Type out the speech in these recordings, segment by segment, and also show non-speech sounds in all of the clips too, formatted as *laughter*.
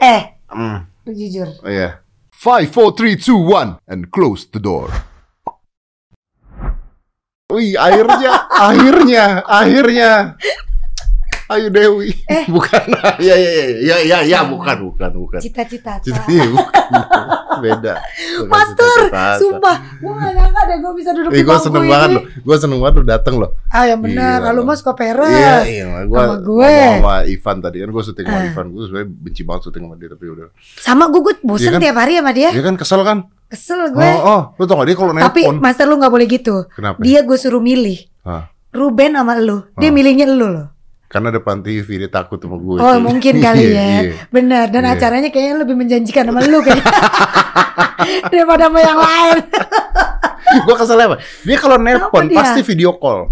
Eh, Hmm, lu jujur. oh iya. Five, four, three, two, one, and close the door. Wih, akhirnya, akhirnya, akhirnya. Ayo Dewi. Eh. *laughs* Bukan. *laughs* Ya, ya, ya, ya, ya, ya, bukan, bukan, bukan. Cita-cita. Iya, bukan. *laughs* Beda. Bukan Master, cita-cita. sumpah, gue gak nyangka deh gue bisa duduk Eh, di gue bangku seneng ini. banget loh. Gue seneng banget lo dateng loh. Ah, yang benar. Lalu mas suka peres. Iya, iya. Gue Sama gue. sama Ivan tadi kan gue syuting sama Ah. Ivan. Gue sebenarnya benci banget syuting sama dia tapi udah. Sama gue, gue bosen Iya kan? tiap hari sama dia. Dia kan kesel kan? Kesel gue. Oh, oh, lu tau gak dia kalau Tapi nelpon. master lu gak boleh gitu. Kenapa? Dia gue suruh milih. Hah. Ruben sama lu. Dia Ah. milihnya lu loh. Karena depan TV dia takut sama gue. Oh mungkin *laughs* kali Iya, ya. iya. Benar. Dan Iya. acaranya kayaknya lebih menjanjikan sama lu kayaknya. *laughs* Daripada sama yang lain. *laughs* gue kesel apa? Dia kalau nelpon dia? pasti video call.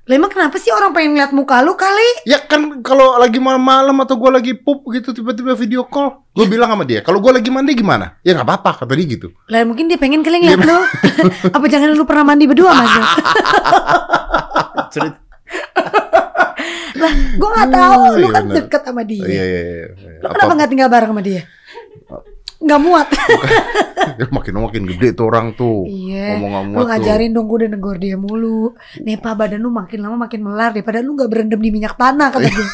Lah emang kenapa sih orang pengen ngeliat muka lu kali? Ya kan kalau lagi malam-malam atau gue lagi pup gitu tiba-tiba video call, gue bilang sama dia, kalau gue lagi mandi gimana? Ya nggak apa-apa kata dia gitu. Lah mungkin dia pengen kali Iya, ngeliat lu. Apa jangan lu pernah mandi berdua mas? Lah gue gak tahu. Oh, Lu iya kan benar. deket sama dia. Iya iya iya. Lu kenapa gak tinggal bareng sama dia? Gak muat. Ya, *laughs* makin makin gede tuh orang tuh. Iya. Ngomong nggak Lu muat tuh. ngajarin dong gue udah negor dia mulu. Nih pak badan lu makin lama makin melar daripada lu gak berendam di minyak tanah kata gue.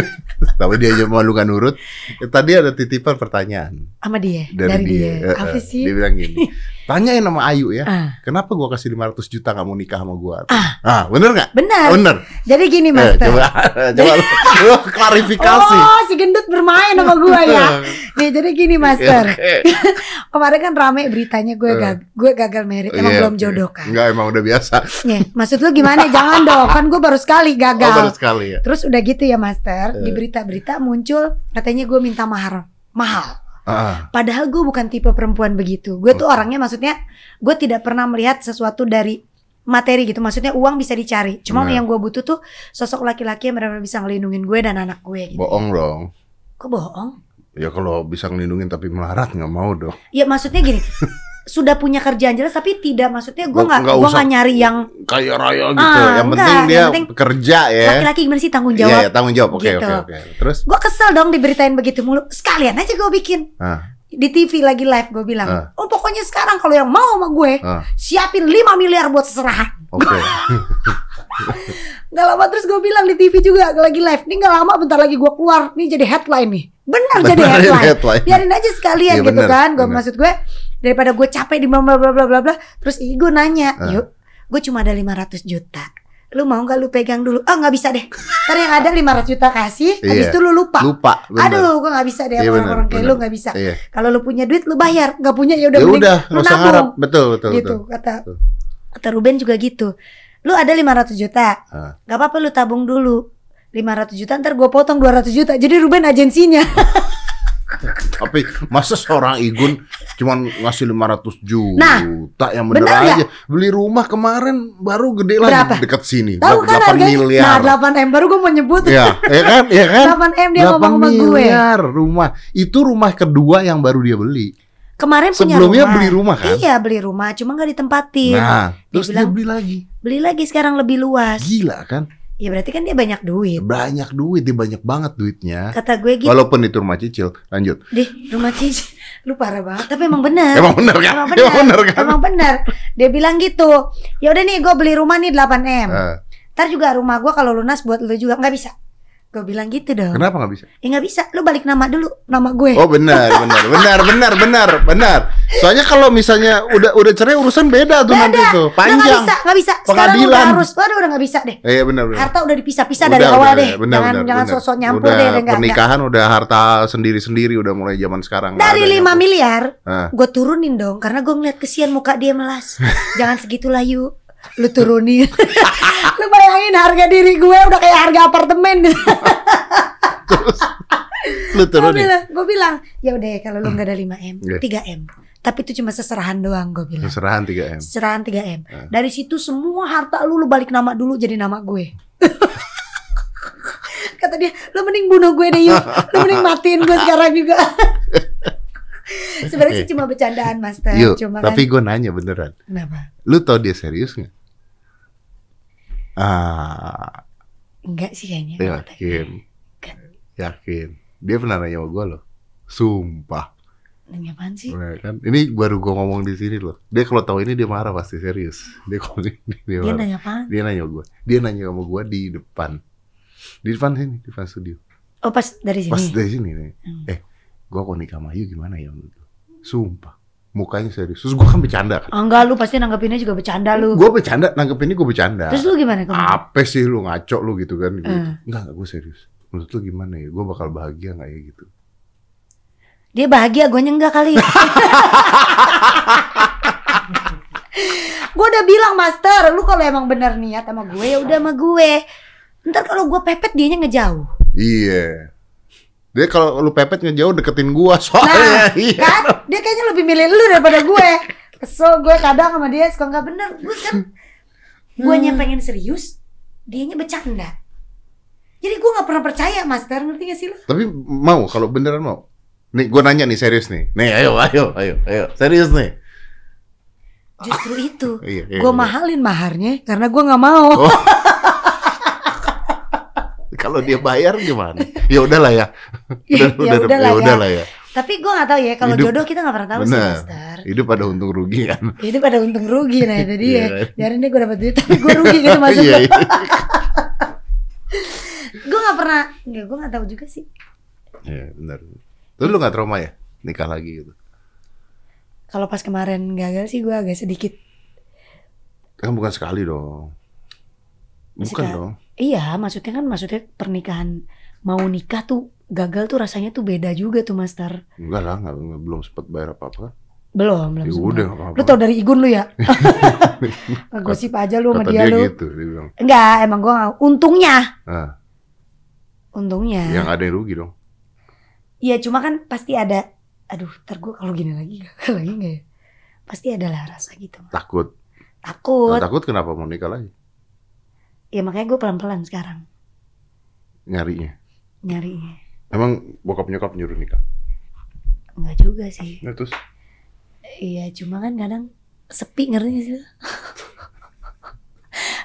*laughs* Tapi dia aja malu kan nurut. Tadi ada titipan pertanyaan Sama dia. dari, Dari, dia. dia. Apa sih? Dia bilang gini. Tanyain sama Ayu ya. Ah, Kenapa gua kasih 500 juta gak mau nikah sama gua? Ah, bener gak? benar. Bener. Jadi gini Eh, master. coba *laughs* coba lu, lu klarifikasi. Oh, si gendut bermain sama gue ya. *laughs* Nih, jadi gini master. Oke. *laughs* Kemarin kan rame beritanya gue Eh. gag gue gagal merit. Emang Iya, belum jodoh kan? Enggak, emang udah biasa. Nih, maksud lu gimana? Jangan dong, kan gue baru sekali Oh, baru gagal. sekali ya. Terus udah gitu ya master, di Eh. berita-berita muncul katanya gue minta mahar mahal. Ah, Padahal gue bukan tipe perempuan begitu. Gue tuh Oke. orangnya maksudnya gue tidak pernah melihat sesuatu dari materi gitu. Maksudnya uang bisa dicari. Cuma Nah. yang gue butuh tuh sosok laki-laki yang benar-benar bisa ngelindungin gue dan anak gue gitu. bohong dong. Kok bohong? Ya kalau bisa ngelindungin tapi melarat nggak mau dong. Ya maksudnya gini, *laughs* sudah punya kerjaan jelas tapi tidak maksudnya gue Nggak- gue nggak nyari yang Kayak raya gitu. Ah, yang enggak, penting dia yang penting kerja ya. laki-laki gimana sih tanggung Iya, jawab. ya, tanggung jawab. Oke, Gitu. oke, oke. Terus? Gue kesel dong diberitain begitu mulu. Sekalian aja gue bikin Ah, di TV lagi live gue bilang, Ah. oh pokoknya sekarang kalau yang mau sama gue ah, siapin 5 miliar buat serahan. oke. *laughs* *laughs* Gak lama terus gue bilang di TV juga lagi live. Nih gak lama bentar lagi gue keluar. Nih jadi headline nih. Benar *laughs* jadi headline. headline. Biarin aja sekalian Iya, gitu bener, kan. Gue maksud gue daripada gue capek di bla bla bla bla bla. Terus gue nanya, Ah. yuk, gue cuma ada 500 juta. Lu mau gak lu pegang dulu? Ah nggak bisa deh. Ntar yang ada 500 juta kasih, habis Iya. itu lu lupa. Lupa, bener. Aduh, gue gak bisa deh Iya, orang-orang kayak bener. lu gak bisa. Iya. Kalau lu punya duit lu bayar, nggak punya ya udah Ya udah, lu nggak nabung. ngarap. Betul, betul, gitu betul. kata Betul. kata Ruben juga gitu. Lu ada 500 juta, Ah. nggak apa-apa lu tabung dulu. 500 juta ntar gue potong 200 juta. Jadi Ruben agensinya. *laughs* Tapi masa seorang Igun cuman ngasih 500 juta Nah, yang bener, bener aja. Beli rumah kemarin baru gede lagi Berapa? dekat sini. Tahu kan 8 harganya? miliar. Nah, 8 M baru gue mau nyebut. Ya, ya kan? Ya kan? 8 M dia 8 ngomong sama gue. miliar rumah. Itu rumah kedua yang baru dia beli. Kemarin punya Sebelumnya rumah. beli rumah kan? Iya, beli rumah, cuma nggak ditempatin. Nah, terus dia bilang- beli lagi. Beli lagi sekarang lebih luas. Gila kan? Ya berarti kan dia banyak duit. Banyak duit, dia banyak banget duitnya. Kata gue gitu Walaupun itu rumah cicil. Lanjut. deh, rumah cici. Lu parah banget, tapi emang bener. Emang bener kan? Emang *laughs* Emang bener bener, kan? emang bener. Dia bilang gitu. Ya udah nih, gue beli rumah nih 8 m. Eh, Ntar juga rumah gue kalau lunas buat lu juga nggak bisa. Gue bilang gitu dong. kenapa nggak bisa? Ya nggak bisa. Lu balik nama dulu, nama gue. Oh benar, benar, benar, benar, benar, benar. Soalnya kalau misalnya udah udah cerai urusan beda tuh nanti tuh, Udah nggak panjang. bisa, nggak bisa. Sekarang Pengadilan. udah harus. Waduh, udah nggak bisa deh. Iya benar, benar. Harta udah dipisah-pisah dari awal udah, deh. benar, jangan benar, jangan sosok nyampur Udah, deh, deh, nggak, nggak. Pernikahan udah harta sendiri-sendiri udah mulai zaman sekarang. Dari ada 5 nyampur. miliar, Ah. gue turunin dong. Karena gue ngeliat kesian muka dia melas. *laughs* jangan segitulah yuk. Lu turunin. *laughs* lu bayangin harga diri gue udah kayak harga apartemen. *laughs* Lu gue turun nih. bilang, gue bilang, ya udah ya kalau lu nggak ada 5 m, Iya. 3 m. Tapi itu cuma seserahan doang gue bilang. Serahan 3 M. Seserahan 3 m. Ah. Dari situ semua harta lu lu balik nama dulu jadi nama gue. *laughs* Kata dia, lu mending bunuh gue deh yuk. Lu mending matiin gue sekarang juga. Sebenarnya sih cuma bercandaan Master. Yuk, cuma tapi kan gue nanya beneran. kenapa? Lu tau dia serius nggak? Ah, Enggak sih kayaknya. yakin. Yakin. Dia pernah nanya sama gue loh. Sumpah. Nanya apaan sih? Nah, kan ini baru gua ngomong di sini loh. Dia kalau tahu ini dia marah pasti serius. Dia kalau ini dia, Dia marah. nanya apaan? Dia nanya gua. Dia nanya sama gua di depan. Di depan sini, di depan studio. Oh pas dari sini. Pas dari sini nih. Hmm. Eh, gua kalau nikah sama Ayu gimana ya menurut? Sumpah. Mukanya serius. Terus gua kan bercanda kan. Enggak lu pasti nanggepinnya juga bercanda lu. Gua bercanda, nanggep ini gua bercanda. Terus lu gimana kamu? Apa sih lu ngaco lu gitu kan? Gitu. Hmm. Enggak, enggak gue serius. Menurut lu gimana ya? Gue bakal bahagia nggak ya gitu? Dia bahagia, gue enggak kali. *laughs* gue udah bilang master, lu kalau emang bener niat sama gue ya udah sama gue. Ntar kalau gue pepet dianya ngejauh. Iya. Dia kalau lu pepet ngejauh deketin gua *laughs* soalnya. iya. Kan? Dia kayaknya lebih milih lu daripada gue. Kesel gue kadang sama dia suka nggak bener. Gue kan guanya pengen serius, dianya bercanda. Jadi gue nggak pernah percaya master, ngerti gak sih lu? Tapi mau kalau beneran mau. Nih gua nanya nih serius nih. Nih ayo ayo ayo ayo serius nih. Justru itu. Iya, iya, gue iya. mahalin maharnya karena gue nggak mau. Oh. *laughs* Kalau dia bayar gimana? Ya udahlah ya. *laughs* Ya udahlah ya ya. udahlah ya. Tapi gue gak tahu ya kalau jodoh kita gak pernah tahu sih Benar. Master. Hidup pada untung rugi kan. *laughs* Hidup ada untung rugi nah itu dia. *laughs* Biarin deh gue dapet duit tapi gue rugi gitu maksud Iya, gue. iya. Gue gak pernah, ya gue gak tahu juga sih. Iya, benar. Terus lu gak trauma ya? Nikah lagi gitu. Kalau pas kemarin gagal sih gue agak sedikit. Kan bukan sekali dong. Bukan Sekali. dong. Iya maksudnya kan maksudnya pernikahan mau nikah tuh gagal tuh rasanya tuh beda juga tuh Master. Enggak lah, enggak, enggak- belum sempat bayar apa-apa. Belum, belum Ya sempat. udah, nggak apa-apa. Lu tau dari Igun lu ya? *laughs* *laughs* Gosip aja lu sama dia, dia lu. gitu, dia bilang. Enggak, emang gue untungnya. Ah, Untungnya. yang ada yang rugi dong. Iya cuma kan pasti ada Aduh ntar gue kalau gini lagi gagal *laughs* lagi gak ya Pasti ada lah rasa gitu Takut. Takut Nah, takut kenapa mau nikah lagi? Ya makanya gue pelan-pelan sekarang Nyarinya. Nyari Emang bokap nyokap nyuruh nikah. Enggak juga sih Nah, terus Iya cuma kan kadang Sepi ngerti gak sih lu?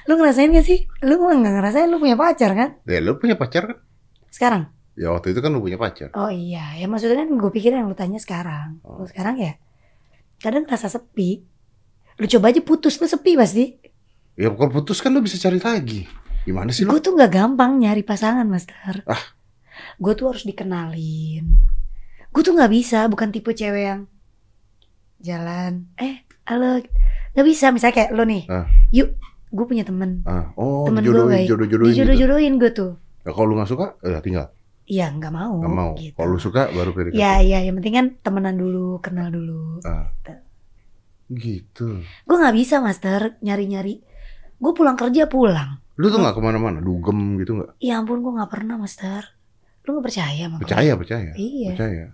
*laughs* Ngerasain gak sih? Lu mah gak ngerasain lu punya pacar kan? ya lu punya pacar kan? Sekarang? Ya waktu itu kan lu punya pacar. Oh iya Ya maksudnya kan gue pikir yang lu tanya sekarang Oh. Lu sekarang ya Kadang rasa sepi Lu coba aja putus Lu sepi pasti Ya kalau putus kan lu bisa cari lagi. Gimana sih lu? Gue tuh gak gampang nyari pasangan, Master. Ah. Gue tuh harus dikenalin. Gue tuh gak bisa, bukan tipe cewek yang jalan. Eh, halo. Gak bisa, misalnya kayak lo nih. Ah. Yuk, gue punya temen. Ah, oh, Temen gue baik. jodoh-jodohin gitu. Gue tuh. Ya, kalau lu gak suka, ya tinggal. Iya, gak mau. Gak mau. Gitu. Kalau lu suka baru PDKT. Ya, ya, yang penting kan temenan dulu, kenal dulu. Ah. Gitu. Gitu. Gue gak bisa, Master, nyari-nyari. Gue pulang kerja pulang. Lu tuh gak ke mana-mana, dugem gitu gak? Ya ampun, gue gak pernah, Master. Lu gak percaya sama gue? Percaya, percaya. Iya, Percaya.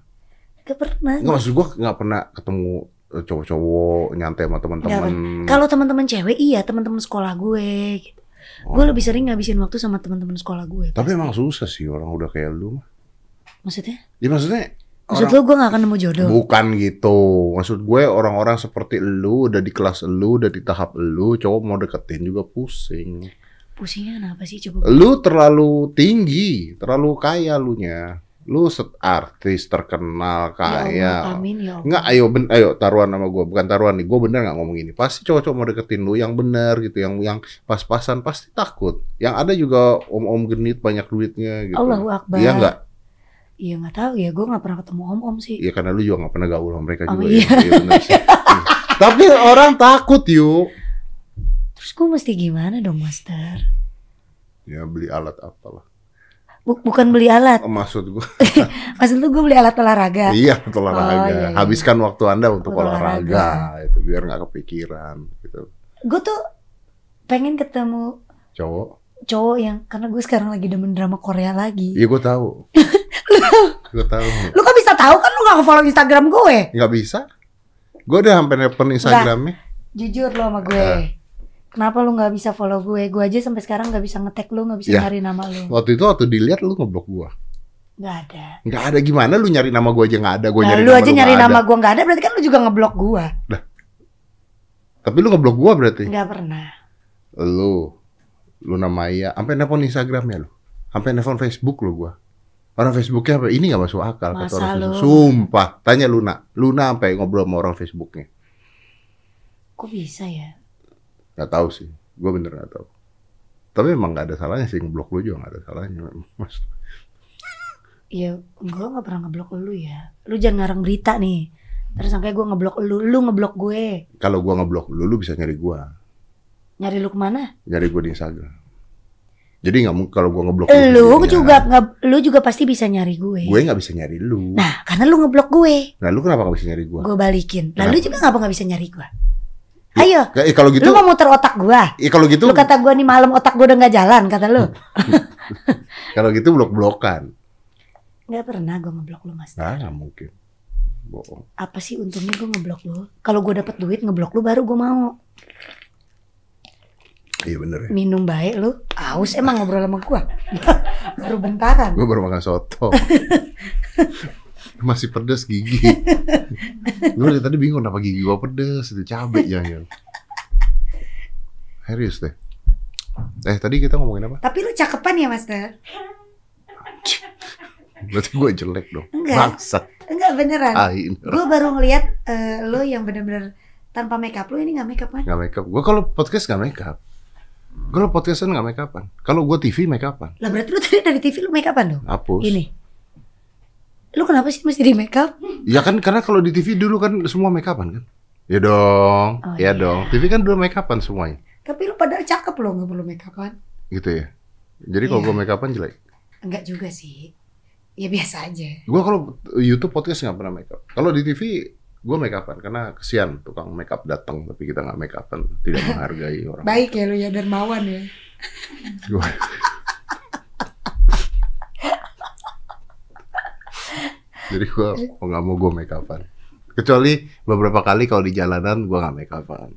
gak pernah. Enggak maksud gua gak pernah ketemu eh, cowok-cowok nyantai sama teman-teman. Kalau teman-teman cewek iya teman-teman sekolah gue gitu. Gue Oh. lebih sering ngabisin waktu sama teman-teman sekolah gue. Tapi pasti. emang susah sih orang udah kayak lu. mah. maksudnya? Ya maksudnya Maksud orang- lu gue gak akan nemu jodoh. bukan gitu. Maksud gue orang-orang seperti lu udah di kelas lu, udah di tahap lu, cowok mau deketin juga pusing. Pusingnya kenapa sih coba? Lu terlalu tinggi, terlalu kaya lu nya. Lu set artis terkenal Ya kaya. Allah, amin ya Allah. Nggak, ayo ben, ayo taruhan sama gue, bukan taruhan nih. Gue bener nggak ngomong ini. Pasti cowok-cowok mau deketin lu yang bener gitu, yang yang pas-pasan pasti takut. Yang ada juga om-om genit banyak duitnya gitu. Allahu Akbar. Iya nggak? Iya nggak tahu ya, gue nggak pernah ketemu om-om sih. Iya karena lu juga nggak pernah gaul sama mereka Oh, juga. iya. ya. Iya, bener sih. Hmm. *laughs* Tapi orang takut yuk. Terus gue mesti gimana dong, Master? Ya beli alat apalah. Bu- bukan beli alat. Oh, Maksud gue, *laughs* Maksud lu gue beli alat olahraga. iya untuk olahraga. Oh, iya, iya. Habiskan waktu anda untuk Untuk olahraga. olahraga. Itu biar nggak kepikiran gitu. Gue tuh pengen ketemu Cowok. cowok yang karena gue sekarang lagi demen drama Korea lagi. Iya gue tahu. *laughs* gue tahu. Lu kan bisa tahu kan lu gak follow Instagram gue. Nggak bisa. Gue udah sampai nelpon Instagramnya. Jujur lo sama gue. Eh. Kenapa lu nggak bisa follow gue? Gue aja sampai sekarang nggak bisa ngetek lu, nggak bisa Ya. nyari nama lu. Waktu itu waktu dilihat lu ngeblok gua. Nggak ada. Nggak ada gimana lu nyari nama gua aja nggak ada. Gua Nah, nyari lu nama aja lu nyari nggak nama gue nggak ada, berarti kan lu juga ngeblok gue. Tapi lu ngeblok gua berarti. Nggak pernah. Lu lu nama Maya, sampai nelpon Instagramnya lu. Sampai nelpon Facebook lu gua. Orang Facebooknya apa? Ini nggak masuk akal kata Masa orang lu? Facebook. Sumpah, tanya Luna. Luna sampai ngobrol sama orang Facebooknya. Kok bisa ya? Gak tahu sih, gue bener gak tahu. Tapi emang gak ada salahnya sih ngeblok lu juga gak ada salahnya. Mas. Iya, gue gak pernah ngeblok lu ya. Lu jangan ngarang berita nih. Terus sampai gue ngeblok lu, lu ngeblok gue. Kalau gue ngeblok lu, lu bisa nyari gue, Nyari lu ke mana? nyari gue di Instagram. Jadi nggak mungkin kalau gue ngeblok Lu jadinya- juga nggak, lu juga pasti bisa nyari gue. gue nggak bisa nyari lu. Nah, Nah, karena lu ngeblok gue, lu kenapa nggak bisa nyari gue? gue balikin. Kenapa? Lalu juga ngapa nggak bisa nyari gue? Ayo, Eh, kalau gitu, lu mau muter otak gue. eh, kalau gitu, Lu kata gue nih malam otak gue udah nggak jalan, kata lu. *laughs* kalau gitu blok blokan. Nggak pernah gue ngeblok lu mas. Nah, nggak mungkin. Bohong. Apa sih untungnya gue ngeblok lu? Kalau gue dapet duit ngeblok lu baru gue mau. Iya bener ya. Minum baik lu. Aus emang ngobrol sama gue. *laughs* baru bentaran. Gue baru makan soto. *laughs* Masih pedes gigi. gue dari tadi bingung kenapa gigi gue pedes. Itu cabai jangan. Serius deh. Eh tadi kita ngomongin apa? Tapi lu cakepan ya master? Berarti gue jelek dong. Enggak. Bangsat. Enggak beneran. Tai. Gue baru ngeliat eh, lo yang bener-bener tanpa makeup lo ini nggak makeup kan? Gak make up. Gue kalau podcast gak make up. Gue kalau podcastan gak make upan. Kalau gue TV make upan. Lah berarti lo tadi dari TV lo makeupan dong? Hapus. Ini. Lo kenapa sih mesti di makeup? Ya kan karena kalau di TV dulu kan semua make upan kan. Ya dong, Oh, ya iya. dong. TV kan dulu make upan semuanya, Tapi lo padahal cakep lo nggak perlu makeupan. gitu ya. Jadi kalau Iya. gue make upan jelek. Enggak juga sih. Ya biasa aja. Gue kalau YouTube podcast nggak pernah make up. Kalau di TV gue make upan karena kesian tukang make up datang tapi kita nggak make upan tidak menghargai orang. Baik ya lo ya dermawan ya. Gua- *laughs* Jadi gue nggak mau gue make upan. Kecuali beberapa kali kalau di jalanan gue nggak make upan.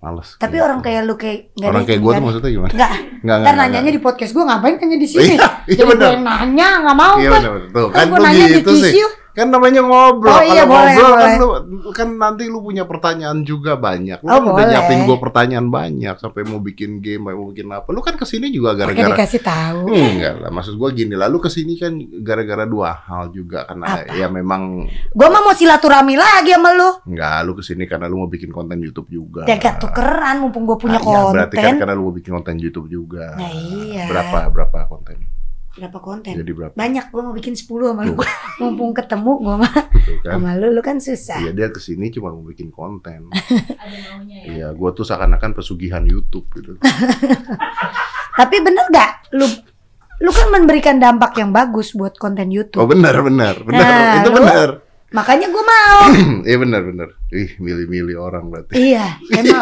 Males. Tapi Gitu. orang kayak lo kayak nggak orang kayak gue tuh maksudnya gimana? Enggak, Nggak ntar nanyanya di podcast gue ngapain nanya di sini? Iya, iya Jadi gue nanya nggak mau Iya gue. benar tuh Kan kan gua lu nanya di gitu sih. Kan namanya ngobrol. Oh iya, Kalau boleh, ngobrol kan boleh. lu kan nanti lu punya pertanyaan juga banyak. Lu Oh, kan udah boleh. nyiapin gue pertanyaan banyak sampai mau bikin game, mau bikin apa. Lu kan ke sini juga gara-gara dikasih tahu. Enggak lah, maksud gua gini, lalu ke sini kan gara-gara dua hal juga karena Apa? ya memang Gue mah mau silaturahmi lagi sama lu. enggak lu ke sini karena lu mau bikin konten YouTube juga. Ya gak tukeran mumpung gue punya Ah, iya, berarti kan konten. karena lu mau bikin konten YouTube juga. Nah, iya. Berapa berapa konten? Berapa konten? Jadi berapa? Banyak gue mau bikin 10 sama lu. *laughs* Mumpung ketemu gue mah Gitu kan? sama lu, lu kan susah. Iya dia ke sini cuma mau bikin konten. *laughs* ada maunya ya. Iya, gua tuh seakan-akan pesugihan YouTube gitu. *laughs* Tapi bener gak? Lu lu kan memberikan dampak yang bagus buat konten Oh YouTube. benar benar benar Nah, itu lu- benar. Makanya gue mau. *clears throat* Iya benar benar. Ih milih-milih orang berarti. iya, emang.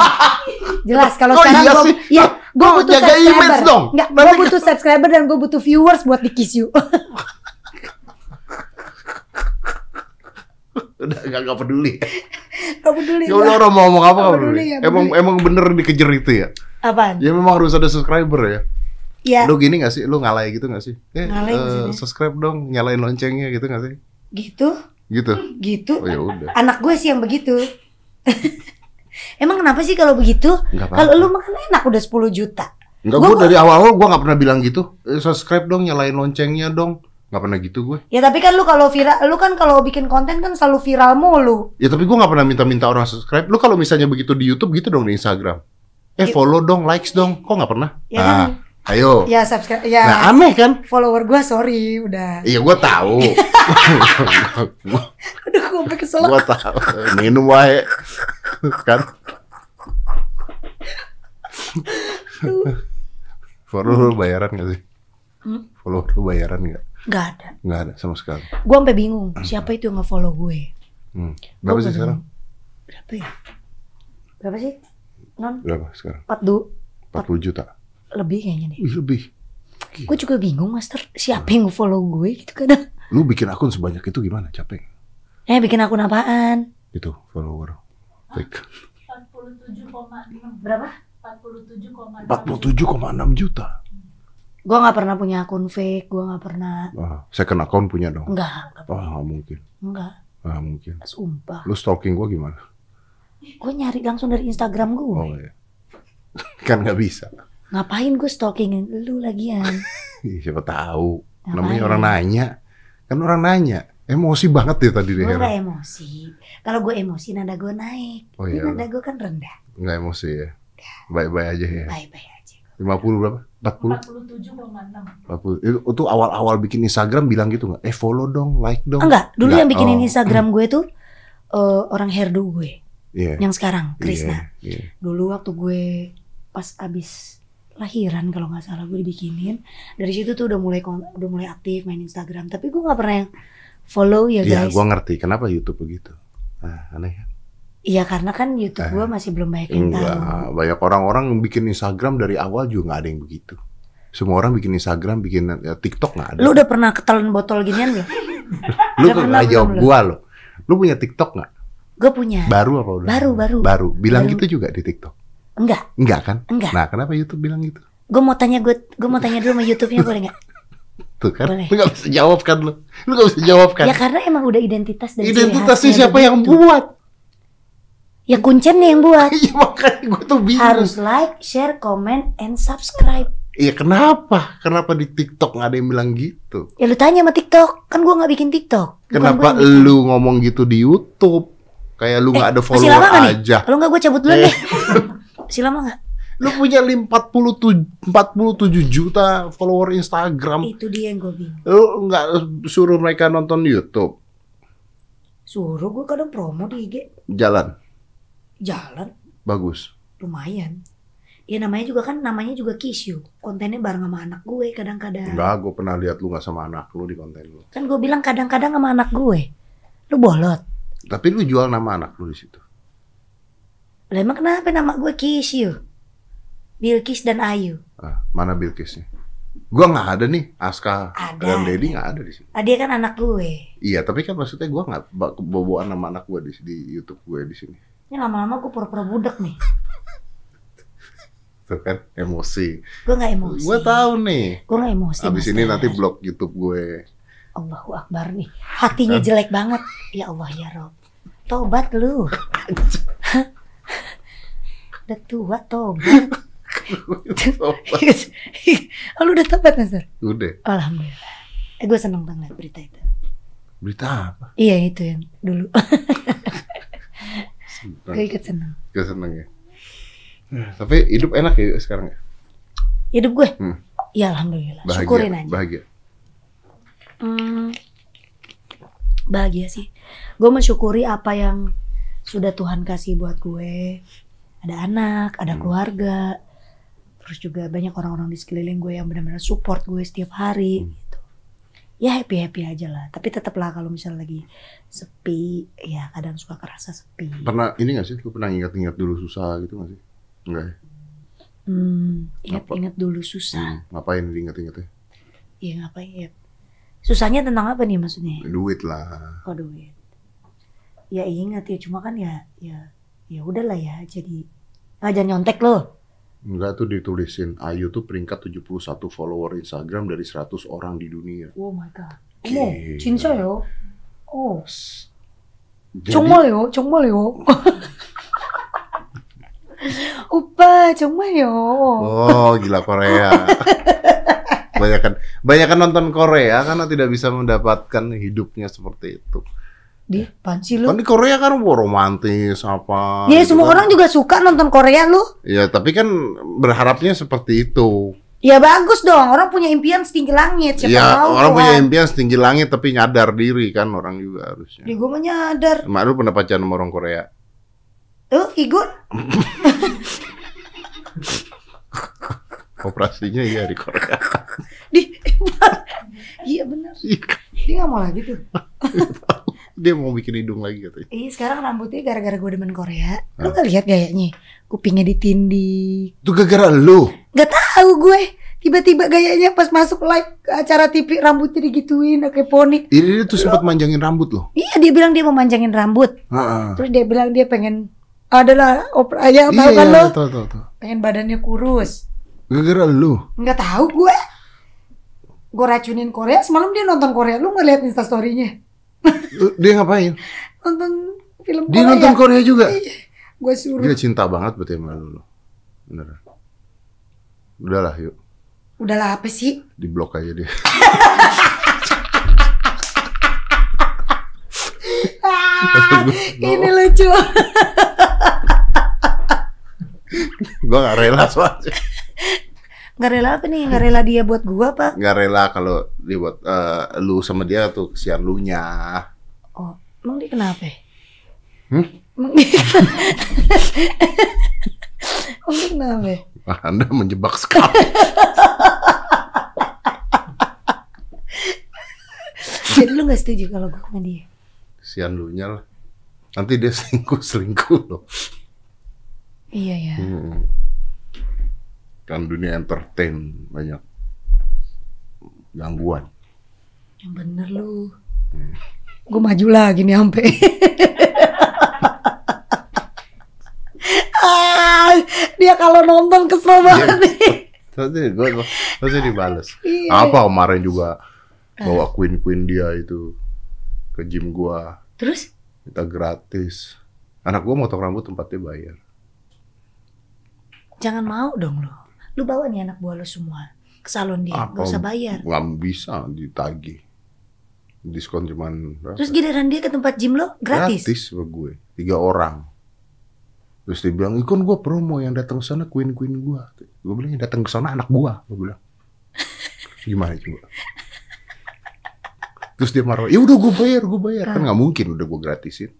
*laughs* Jelas kalau Oh, sekarang iya gue ya, gue butuh jaga subscriber. dong. Gue butuh subscriber dan gue butuh viewers buat di Kiss You. *laughs* Udah nggak nggak peduli. *laughs* Gak peduli Ya udah orang mau ngomong apa nggak peduli, peduli. nggak Emang peduli. emang bener dikejar itu ya. Apaan? Ya memang harus ada subscriber ya. Ya, Lu gini gak sih? Lu ngalay gitu gak sih? Eh, eh, maksudnya? subscribe dong, nyalain loncengnya gitu gak sih? gitu, Gitu. gitu. Oh ya udah. Anak gue sih yang begitu. *laughs* Emang kenapa sih kalau begitu? Kalau lu makan enak udah 10 juta. Enggak, gue dari awal-awal gue gak pernah bilang gitu. Eh, subscribe dong, nyalain loncengnya dong. Gak pernah gitu gue. Ya tapi kan lu kalau viral, lu kan kalau bikin konten kan selalu viral mulu. Ya tapi gue gak pernah minta-minta orang subscribe. Lu kalau misalnya begitu di YouTube gitu dong di Instagram. Eh Gitu. follow dong, likes dong. Kok gak pernah? Ya nah, kan? Ayo. Ya subscribe, ya Nah aneh kan? follower gue sorry udah. Iya gue tahu. *laughs* *laughs* Aduh gue sampai kesel. gue tahu. Minum wae. kan? Follow lu bayaran gak sih? Hmm? Follow lu bayaran gak? Gak ada. Nggak ada sama sekali. Gue sampai bingung siapa itu yang nge-follow gue. Hmm. Berapa Gua sih sekarang? Berapa ya? Berapa sih? Non? Berapa sekarang? 42 40 juta. Lebih kayaknya deh. Wih lebih. Gue juga bingung master siapa yang nge-follow gue gitu kadang. Lu bikin akun sebanyak itu gimana? Capek. Eh bikin akun apaan? Itu follower. Fake. 47,6 Berapa? 47,6 47,6 juta. Gue nggak pernah punya akun fake, gue nggak pernah. Ah, second account punya dong. Enggak, enggak, Wah, nggak mungkin. enggak. Ah, mungkin. Sumpah. Lu stalking gua gimana? Gue nyari langsung dari Instagram gue. Oh iya. *laughs* kan nggak bisa. Ngapain gue stalkingin lu lagian? *laughs* Ih, Siapa tahu. Namanya Ngapain? orang nanya. Kan orang nanya. Emosi banget ya tadi deh. Gue gak emosi. Kalau gue emosi nada gue naik. Oh Ini iya. nada gue kan rendah. Nggak emosi ya. Baik-baik aja ya. Baik-baik aja. 50 berapa? 40? 40. 47,6. Itu, itu awal-awal bikin Instagram bilang gitu nggak? Eh follow dong, like dong. Enggak, dulu Enggak, yang bikinin oh. Instagram gue tuh eh, orang hairdo gue. Iya. Yang sekarang, Krisna. Iya, iya. Dulu waktu gue pas abis lahiran kalau nggak salah gue dibikinin. Dari situ tuh udah mulai udah mulai aktif main Instagram. Tapi gue nggak pernah yang follow ya Iya, guys. gua ngerti. Kenapa YouTube begitu? Nah, aneh kan? Iya karena kan YouTube Eh, gue masih belum banyak yang tahu. Banyak orang-orang bikin Instagram dari awal juga nggak ada yang begitu. Semua orang bikin Instagram, bikin ya, TikTok nggak ada. Lu udah pernah ketelan botol ginian belum? Lu udah pernah nggak jawab belum, gua lo. Lu punya TikTok nggak? Gue punya. Baru apa udah? Baru, baru. Baru. Bilang Baru. gitu juga di TikTok. Enggak, Enggak kan? enggak. Nah, kenapa YouTube bilang gitu? Gue mau tanya gue, gue mau tanya dulu sama YouTube-nya boleh nggak? Tuh kan? Boleh. Lu nggak bisa jawab kan lu? Lu nggak bisa jawab kan? Ya karena emang udah identitas dari Identitasnya siapa yang begitu. buat? Ya kuncennya yang buat. Iya makanya gue tuh bingung. Harus like, share, comment, and subscribe. Iya kenapa? Kenapa di TikTok nggak ada yang bilang gitu? Ya lu tanya sama TikTok, kan gue nggak bikin TikTok. Bukan Kenapa yang bikin. lu ngomong gitu di YouTube? Kayak lu nggak Eh, ada follower nih? aja. Kalau nggak gue cabut dulu Eh. deh. *laughs* Masih lama nggak? Lu punya lim- 47 47 juta follower Instagram. Itu dia yang gue bingung. Lu nggak suruh mereka nonton YouTube? Suruh gue kadang promo di IG. Jalan Jalan, bagus. lumayan. Ya namanya juga kan, namanya juga Kisyu. Kontennya bareng sama anak gue kadang-kadang. Enggak, gue pernah lihat lu nggak sama anak lu di konten lu. Kan gue bilang kadang-kadang sama anak gue. Lu bolot. Tapi lu jual nama anak lu di situ. Lah emang kenapa nama gue Kisyu? Bilkis dan Ayu. Ah, mana Bilkisnya? Gua nggak ada nih, Aska Ada, dan Dedi ada. nggak ada di sini. Ah, dia kan anak gue. Iya, tapi kan maksudnya gua nggak ba- keboboan nama anak gua di, di YouTube gue di sini. Ini lama-lama gue pura-pura budak nih. *laughs* Tuh kan emosi. Gue gak emosi. Gue tahu nih. Gue gak emosi. Abis ini Dar. nanti blog YouTube gue. Allahu Akbar nih. Hatinya jelek banget. Ya Allah ya Rob. Tobat lu. *laughs* udah tua *laughs* *laughs* tobat. oh, lu udah tobat Mas Dar? Udah. Alhamdulillah. Eh, gue seneng banget berita itu. Berita apa? Iya itu yang dulu. *laughs* gue ikut seneng. Gue seneng ya. Tapi hidup enak ya sekarang ya. Hidup gue? Hmm. Ya Alhamdulillah. Bahagia. Syukurin aja. Bahagia. Hmm, bahagia sih. Gue mensyukuri apa yang sudah Tuhan kasih buat gue. Ada anak, ada Hmm. keluarga. Terus juga banyak orang-orang di sekeliling gue yang benar-benar support gue setiap hari. Hmm. Gitu. Ya happy happy aja lah. Tapi tetaplah kalau misalnya lagi sepi, ya kadang suka kerasa sepi. Pernah ini gak sih? Lu pernah ingat-ingat dulu susah gitu gak sih? Enggak ya? Hmm, ingat-ingat dulu susah. Hmm, ngapain diingat-ingatnya? Iya ngapain ya? Susahnya tentang apa nih maksudnya? Duit lah. Oh duit. Ya ingat ya cuma kan ya ya ya udahlah ya jadi ah, jangan nyontek lo. Enggak tuh ditulisin Ayu tuh peringkat 71 follower Instagram dari 100 orang di dunia. Oh my god. Gila. 어머 진짜요? 어 Jadi, 정말요? 정말요? 오빠 정말요? Oh, gila Korea. banyakan banyakan nonton Korea karena tidak bisa mendapatkan hidupnya seperti itu. Di panci lu? Kan di Korea kan wah, romantis apa. Ya gitu semua kan. orang juga suka nonton Korea lu. Ya, tapi kan berharapnya seperti itu. Ya bagus dong, orang punya impian setinggi langit. Siapa ya, tahu orang punya Tuhan. impian setinggi langit tapi nyadar diri kan orang juga harusnya. Di gue mah nyadar. Mak lu pernah pacaran sama orang Korea? Tuh, Igun. *laughs* Operasinya iya di Korea. Di *laughs* Iya benar. Dia nggak mau lagi tuh. *laughs* Dia mau bikin hidung lagi katanya. Iya sekarang rambutnya gara-gara gue demen Korea. Lu gak lihat gayanya? Kupingnya ditindik. Itu gara-gara lu. Gak tahu gue. Tiba-tiba gayanya pas masuk live ke acara TV rambutnya digituin kayak poni. Ini dia tuh sempat manjangin rambut loh. Iya dia bilang dia mau manjangin rambut. Heeh. Terus dia bilang dia pengen adalah opera ya Iya, tahu kan iya, lo? tahu, tahu, tahu. Pengen badannya kurus. Gara-gara lu. Nggak tahu gue. Gue racunin Korea. Semalam dia nonton Korea. Lu nggak lihat instastorynya? Dia ngapain? Nonton film Dia Korea. nonton Korea juga. Gue suruh. Dia cinta banget berarti sama lu. Bener. Udahlah yuk. Udahlah apa sih? Di blok aja dia. Ah, ini lucu. Gua gak rela soalnya. Gak rela apa nih? Gak rela dia buat gua apa? Gak rela kalau dibuat eh, lu sama dia tuh kesian lu nya. Oh, emang dia kenapa? Hmm? Emang dia... *laughs* kenapa? anda menjebak sekali. *laughs* Jadi lu gak setuju kalau gua sama dia? Kesian lu nya lah. Nanti dia selingkuh selingkuh loh. Iya ya. Hmm. Kan dunia entertain banyak gangguan. Yang bener lu. Gue maju lagi nih sampai. ah, dia kalau nonton kesel banget nih. Nanti gua pasti dibales. Iya. Apa kemarin juga bawa queen queen dia itu ke gym gua Terus? minta gratis. Anak gua motong rambut tempatnya bayar. Jangan mau dong lu. Lu bawa nih anak buah lu semua ke salon dia, Apa? gak usah bayar. Nggak bisa ditagih. Diskon cuman berapa? Terus giliran dia ke tempat gym lo gratis. Gratis sama gue. Tiga orang. Terus dia bilang, ikon gue promo yang datang ke sana queen queen gue. Gue bilang yang datang ke sana anak gue. Gue bilang, gimana coba? Terus dia marah, ya udah gue bayar, gue bayar. Kan nggak mungkin udah gue gratisin.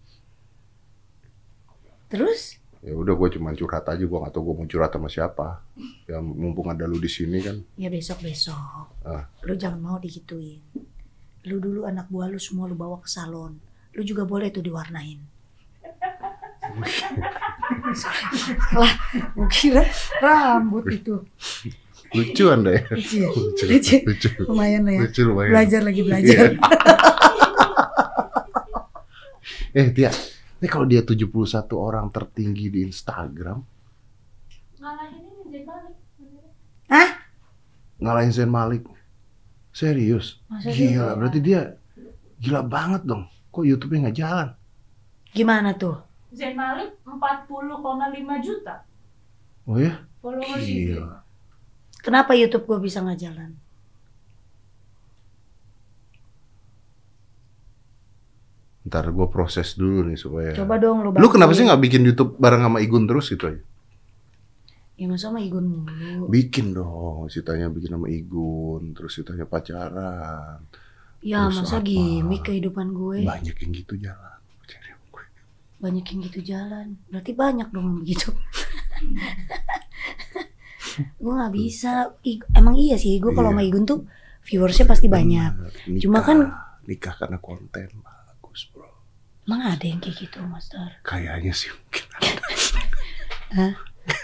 Terus? Ya udah gue cuma curhat aja, gue nggak tahu gue mau curhat sama siapa. Ya mumpung ada lu di sini kan. Ya besok-besok. Ah. Lu jangan mau digituin. Lu dulu anak buah lu semua lu bawa ke salon. Lu juga boleh tuh diwarnain. *laughs* Salah, gue kira rambut itu. Lucu anda ya. Lucu? Lucu, Lucu. lucu. Lumayan lah ya. Lucu lumayan. Belajar lagi belajar. Iya. *laughs* eh Tia, ini kalau dia 71 orang tertinggi di Instagram, Ngalahin ini Zain Malik. Hah? ngalahin Zain Malik. Serius? Sih? Gila, berarti dia gila banget dong. Kok YouTube-nya nggak jalan? Gimana tuh? Zain Malik 40,5 juta Oh ya? followers itu. Gila. Kenapa YouTube gue bisa nggak jalan? Ntar gue proses dulu nih supaya. Coba dong lu Lu kenapa bantuin. sih nggak bikin YouTube bareng sama Igun terus gitu aja? Ya masa sama Igun mulu. Bikin dong, ceritanya bikin sama Igun, terus ceritanya pacaran. Ya Terus masa apa? gimmick kehidupan gue. Banyak yang gitu jalan. Banyak yang gitu jalan. Berarti banyak dong yang begitu. *laughs* gue nggak bisa. I- emang iya sih. Gue kalau Iya. sama Igun tuh viewersnya pasti banyak. Bener, Cuma nikah. kan- nikah karena konten bro. Emang ada yang kayak gitu, Master? Kayaknya sih mungkin *laughs*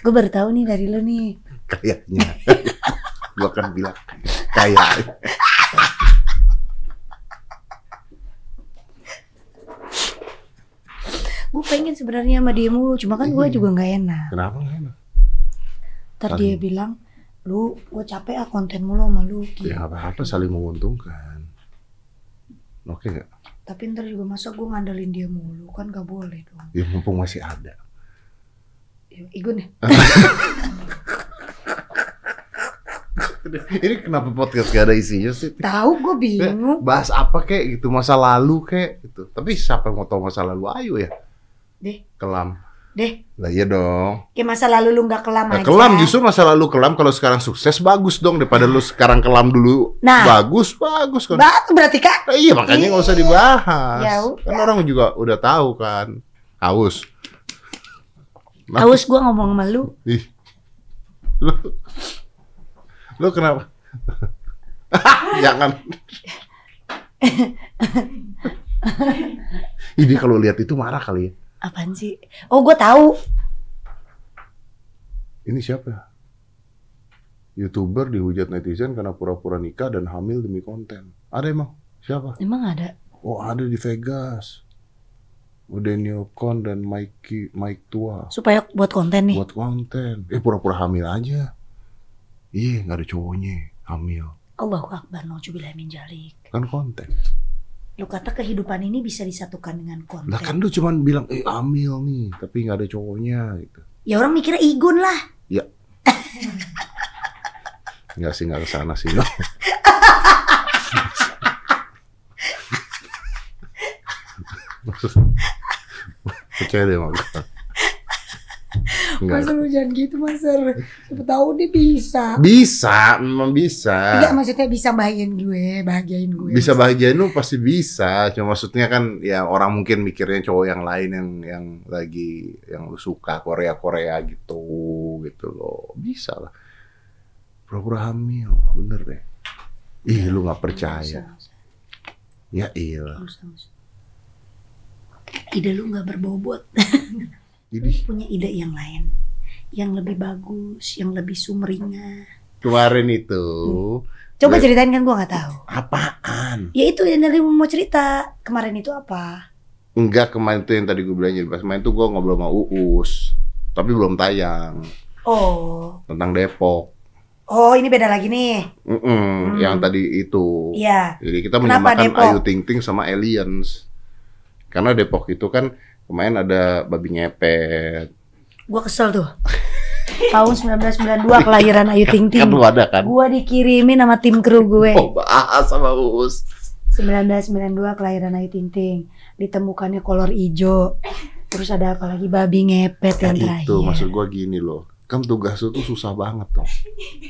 Gue baru tahu nih dari lu nih. kayaknya. *laughs* Gua kan bilang kayak. Gue pengen sebenarnya sama dia mulu. Cuma kan gue Iya. juga nggak enak. Kenapa nggak enak? Ntar Saling- dia bilang, lu gue capek ah konten mulu sama lu. Gitu. Ya nggak apa-apa saling menguntungkan. Oke nggak? Tapi ntar juga masa gue ngandelin dia mulu kan gak boleh dong. Ya mumpung masih ada. Ya, Igun ya. Ini kenapa podcast gak ada isinya sih? Tahu gue bingung. Bahas apa kek gitu masa lalu kek gitu. Tapi siapa yang mau tahu masa lalu? Ayo ya. Deh, Kelam. Deh. Lah iya dong. Kayak masa lalu lu nggak kelam Nah, aja. kelam justru masa lalu kelam kalau sekarang sukses bagus dong daripada lu sekarang kelam dulu Nah. bagus bagus kan. Ba- berarti kak. Nah, iya makanya nggak usah dibahas. Ya kan orang juga udah tahu kan. Haus. Nah, Haus gue ngomong sama lu. Ih. Lu Lu kenapa? *laughs* Jangan. *laughs* Ini kalau lihat itu marah kali ya. Apaan sih? Oh gue tahu. Ini siapa? Youtuber dihujat netizen karena pura-pura nikah dan hamil demi konten. Ada emang? Siapa? Emang ada. Oh ada di Vegas. Daniel Con dan Mikey Mike Tua Supaya buat konten nih. buat konten. Eh pura-pura hamil aja. Iya nggak ada cowoknya hamil. Allahu Akbar. Nauzubillah min jalik. Kan konten. Lu kata kehidupan ini bisa disatukan dengan konten. Lah kan lu cuman bilang eh hamil nih, tapi nggak ada cowoknya gitu. Ya orang mikirnya Igun lah. Enggak sih, enggak ke sana sih. No. *laughs* Percaya deh sama. Enggak. Masa lu jangan gitu Master Siapa tahu dia bisa Bisa, memang bisa. Enggak maksudnya bisa bahagiain gue Bahagiain gue Bisa bahagiain lu pasti bisa. Cuma maksudnya kan ya orang mungkin mikirnya cowok yang lain yang yang lagi yang lu suka Korea Korea gitu gitu loh. Bisa lah. Pura-pura hamil, bener deh. Ih, lu nggak percaya. Ya iya. Ide lu gak berbobot *laughs* Jadi punya ide yang lain yang lebih bagus, yang lebih sumringah. kemarin itu Coba Baik. ceritain kan gua nggak tahu. apaan? Ya itu yang dari mau cerita kemarin itu apa? Enggak kemarin tuh yang tadi gue bilang jadi pas main tuh gue ngobrol sama Uus, tapi belum tayang Oh, tentang Depok. oh ini beda lagi nih. Mm-mm, Hmm. Yang tadi itu. Iya. Jadi kita Kenapa menyamakan Depok? Ayu Ting Ting sama Aliens. Karena Depok itu kan kemarin ada babi ngepet. Gua kesel tuh. Tahun 1992 kelahiran Ayu Ting Ting. Kan lu ada kan? Gua dikirimin sama tim kru gue. Oh bahas sama Uus. 1992 kelahiran Ayu Ting Ting. Ditemukannya kolor hijau. Terus ada apa lagi babi ngepet Ya yang terakhir. itu maksud gua gini loh. Kan tugas lu tuh susah banget tuh.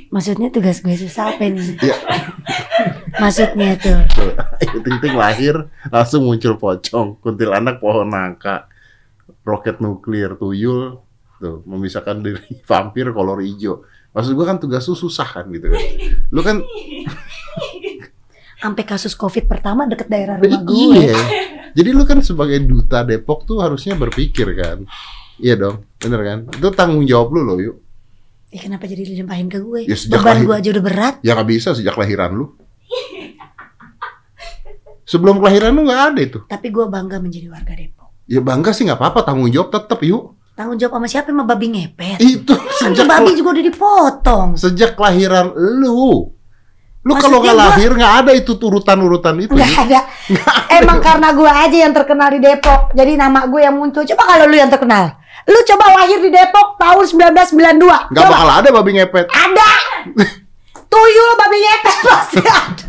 Maksudnya tugas gue susah apa nih? Iya. *laughs* Maksudnya tuh. Tuh, Ayu Ting Ting lahir langsung muncul pocong, kuntilanak pohon nangka, roket nuklir, tuyul, tuh memisahkan diri *laughs* vampir kolor hijau. Maksud gua kan tugas lu susah kan gitu kan. Lu kan Sampai kasus Covid pertama deket daerah rumah gue. iya. Jadi lu kan sebagai duta Depok tuh harusnya berpikir kan. Iya dong, bener kan? Itu tanggung jawab lu loh, yuk. Ya kenapa jadi dilimpahin ke gue? Ya, Beban lahir. gue aja udah berat. Ya nggak bisa sejak lahiran lu. Sebelum kelahiran lu nggak ada itu. Tapi gue bangga menjadi warga Depok. Ya bangga sih nggak apa-apa, tanggung jawab tetap yuk. Tanggung jawab sama siapa? Sama babi ngepet. Itu Kan sejak babi juga udah dipotong. sejak kelahiran lu. Lu kalau nggak gua- lahir nggak ada itu urutan-urutan itu. Enggak Yuk. ada. Emang karena gue aja yang terkenal di Depok. Jadi nama gue yang muncul. Coba kalau lu yang terkenal. Lu coba lahir di Depok tahun 1992. Nggak coba. bakal ada babi ngepet. Ada. *laughs* Tuyul babi ngepet pasti ada.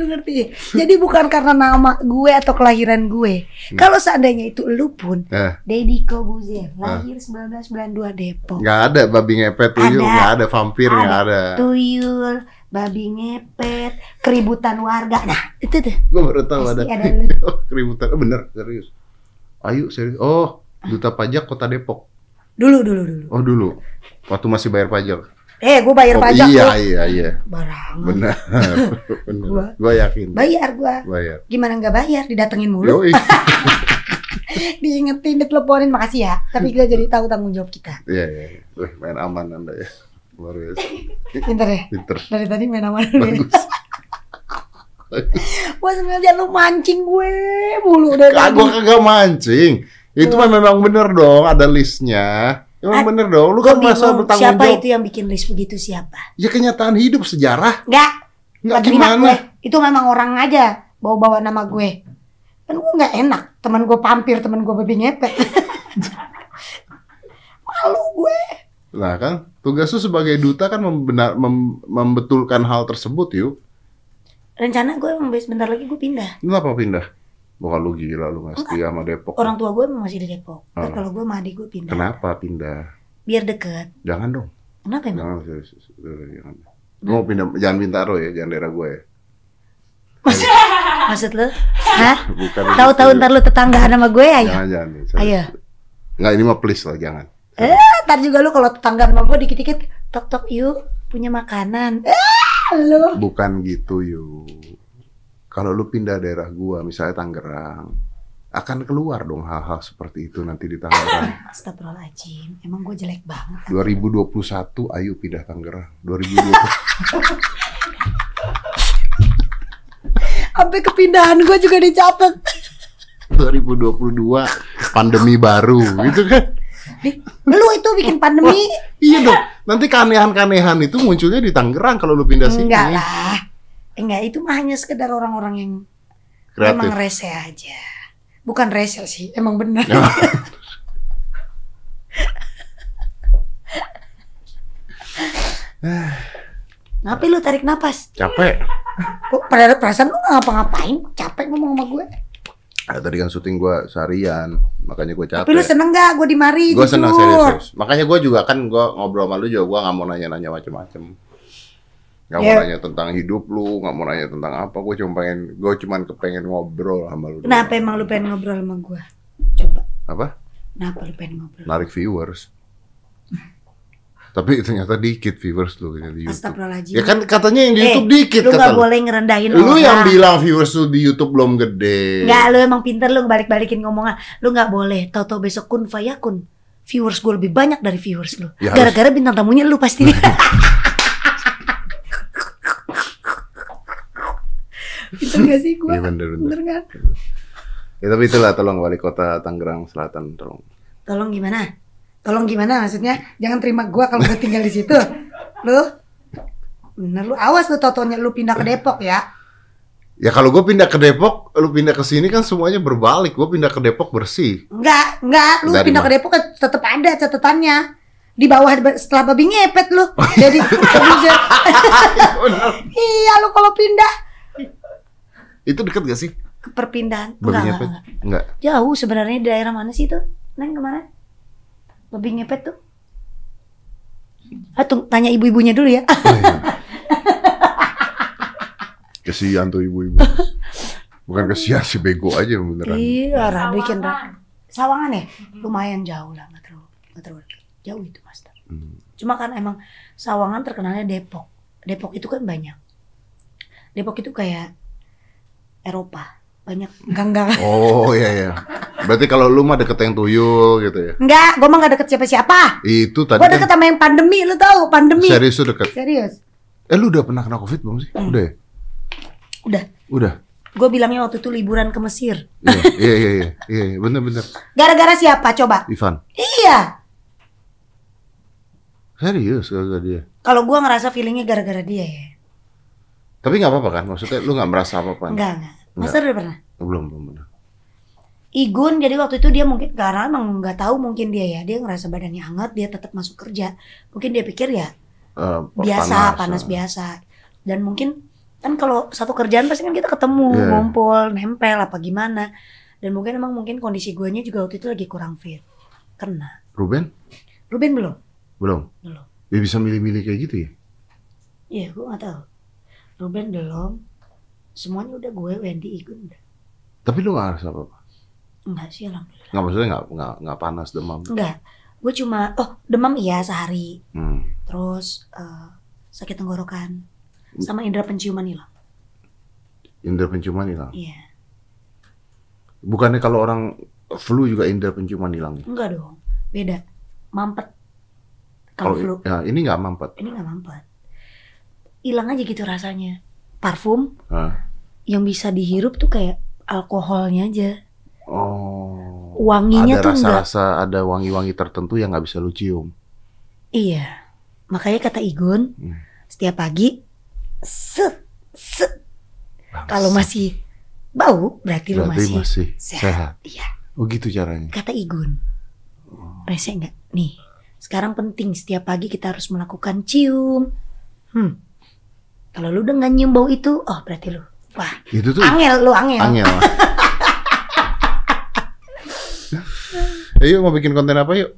Lu ngerti? Jadi bukan karena nama gue atau kelahiran gue. Kalau seandainya itu lu pun, Eh, Deddy Kobuzer, lahir 1992 Depok. nggak ada babi ngepet tuyul, Ada. nggak ada vampir, nggak ada. Tuyul, babi ngepet, keributan warga. Nah, itu tuh. Gue baru tahu ada. ada. Oh, *laughs* keributan. Oh, bener, serius. Ayo serius. Oh, duta pajak kota Depok. Dulu, dulu, dulu. Oh dulu, waktu masih bayar pajak. Eh, gue bayar oh, pajak iya, tuh. iya, iya. Barangan. Benar, *laughs* benar. Gua- Gua yakin. Bayar gue. Bayar. Gimana nggak bayar? Didatengin mulu. *laughs* Diingetin, diteleponin. Makasih ya. Tapi kita jadi tahu tanggung jawab kita. Iya, iya. iya. Wih, main aman anda ya. Luar biasa. *laughs* Pinter ya? Pinter. Dari tadi main aman. Bagus. Gue sengaja lu mancing gue mulu dari Kagak tadi. gua kagak mancing. Itu memang bener dong, ada listnya. Memang Ad- bener dong. Lu kan masa bertanggung siapa jawab. itu yang bikin list begitu siapa? Ya kenyataan hidup sejarah. Enggak, Enggak Nggak terima gue. gimana? Itu memang orang aja bawa-bawa nama gue. Kan gue nggak enak. Teman gue pampir, teman gue babi ngepet. *laughs* Malu gue. Nah kan, tugas lu sebagai duta kan membenar, mem- membetulkan hal tersebut yuk. Rencana gue emang bentar lagi gue pindah. Kenapa pindah? Bukan lu gila, lu nggak setia sama Depok. Orang tua gue masih di Depok. Ntar Oh. kalau gue sama adik gue pindah. Kenapa pindah? Biar deket. Jangan dong. Kenapa emang? Jangan, serius, serius, jangan. Lu mau pindah, jangan Bintaro ya, jangan daerah gue ya. *laughs* Maksud lu? Hah? Bukan Tahu-tahu gitu. ntar lu tetanggaan sama gue ayo. Jangan, jangan. Ayo. Nggak, ini mah please lah, jangan. Eh, ntar juga lu kalau tetanggaan sama gue dikit-dikit tok tok yuk punya makanan. Eh, lu. Bukan gitu yuk. Kalau lu pindah daerah gua, misalnya Tangerang, akan keluar dong hal-hal seperti itu nanti di Tangerang. *laughs* Astagfirullahaladzim, emang gue jelek banget. 2021 ayo pindah Tangerang. 2020 *laughs* Sampai kepindahan gue juga dicatat. 2022 pandemi baru gitu kan. Di, lu itu bikin pandemi? Iya dong. Nanti keanehan-keanehan itu munculnya di Tangerang kalau lu pindah sini. Enggak lah. Enggak, itu mah hanya sekedar orang-orang yang Kreatif. emang rese aja. Bukan rese sih, emang benar. Ya. *laughs* Ngapain lu tarik napas? Capek. Kok pada perasaan lu ngapa-ngapain? Capek ngomong sama gue. Ah, tadi kan syuting gue seharian, makanya gue capek. Tapi lu seneng gak gue di mari? Gue jujur? serius. Makanya gue juga kan gue ngobrol sama lu juga gue nggak mau nanya-nanya macem-macem. Nggak mau Ya. nanya tentang hidup lu, nggak mau nanya tentang apa. Gue cuma pengen, gue cuma kepengen ngobrol sama lu. Kenapa doang. emang lu pengen ngobrol sama gue? Coba. Apa? Kenapa lu pengen ngobrol? Narik viewers. Tapi ternyata dikit viewers lu di YouTube. Astagfirullahaladzim. Ya kan katanya yang di Eh, YouTube dikit lu kata gak lu. boleh ngerendahin Lu orang. yang bilang viewers lu di YouTube belum gede. Nggak, lu emang pinter lu balik-balikin ngomongan. Lu nggak boleh. Tau-tau besok kun fayakun. Viewers gue lebih banyak dari viewers lu. Ya, Gara-gara bintang tamunya lu pasti. *laughs* Itu gak sih gue? Iya bener bener. Bener kan? Ya tapi itulah tolong wali kota Tangerang Selatan tolong. Tolong gimana? Tolong gimana maksudnya? Jangan terima gua kalau gue tinggal di situ. Lu? Bener lu awas lu totonya lu pindah ke Depok ya. Ya kalau gue pindah ke Depok, lu pindah ke sini kan semuanya berbalik. Gue pindah ke Depok bersih. Enggak, enggak, lu Dari pindah ke mana? Depok kan tetap ada catatannya. Di bawah setelah babi ngepet lu. Jadi *laughs* *laughs* Iya lu kalau pindah Itu deket gak sih? ke perpindahan. Babi Enggak, ngepet? enggak, enggak. Enggak. Jauh sebenarnya di daerah mana sih itu? Neng ke mana? Babi ngepet tuh. Ah, tung- tanya ibu-ibunya dulu ya. *laughs* Kesian tuh ibu-ibu. Bukan kesian sih bego aja beneran. iya, Ra, bikin. Sawangan. Ya? Lumayan jauh lah, nggak terlalu, nggak terlalu dekat. jauh itu mas. Hmm. Cuma kan emang Sawangan terkenalnya Depok. Depok itu kan banyak. Depok itu kayak Eropa, banyak gang-gang. *laughs* Oh iya iya. Berarti kalau lu mah deket yang tuyul gitu ya. Enggak, gue mah gak deket siapa-siapa. Itu tadi Gue kan deket sama yang pandemi, lu tahu pandemi. serius tuh deket. Serius. Eh lu udah pernah kena covid belum sih? Hmm. Udah ya? Udah. Udah. Gue bilangnya waktu itu liburan ke Mesir. Iya *laughs* iya iya iya. Iya iya, bener bener. Gara-gara siapa coba? Ivan. Iya. Serius gak dia. Kalau gue ngerasa feelingnya gara-gara dia ya. Tapi nggak apa-apa kan? Maksudnya lu nggak merasa apa-apa? Enggak, enggak. Master udah pernah? Belum belum bener. Igun jadi waktu itu dia mungkin karena emang nggak tahu mungkin dia ya dia ngerasa badannya hangat dia tetap masuk kerja mungkin dia pikir ya Eh, biasa eh. panas, biasa dan mungkin kan kalau satu kerjaan pasti kan kita ketemu Iya. ngumpul nempel apa gimana dan mungkin emang mungkin kondisi guanya juga waktu itu lagi kurang fit kena Ruben? Ruben belum Belum. Belum. Dia bisa milih-milih kayak gitu ya? iya gue nggak tahu Ruben belum. Semuanya udah gue Wendy Igun udah. Tapi lu nggak ngerasa apa-apa? enggak sih alhamdulillah. Nggak maksudnya nggak nggak nggak panas demam. enggak. Gue cuma oh demam iya sehari. Hmm. terus eh, sakit tenggorokan. Sama indera penciuman hilang. Indra penciuman hilang. iya. Bukannya kalau orang flu juga indra penciuman hilang? Enggak dong. Beda. Mampet. Kalau flu. ya, ini nggak mampet. ini nggak mampet hilang aja gitu rasanya parfum Hah? yang bisa dihirup tuh kayak alkoholnya aja Oh. wanginya ada tuh enggak rasa-rasa ada wangi-wangi tertentu yang nggak bisa lu cium. iya makanya kata Igun Hmm. setiap pagi set set kalau masih bau berarti, lu berarti masih, masih sehat. sehat. iya Oh gitu caranya. kata Igun rese nggak nih sekarang penting setiap pagi kita harus melakukan cium hmm kalau lu udah nggak nyium bau itu oh berarti lu wah Itu tuh angel lu angel, angel. *laughs* Ayo mau bikin konten apa yuk?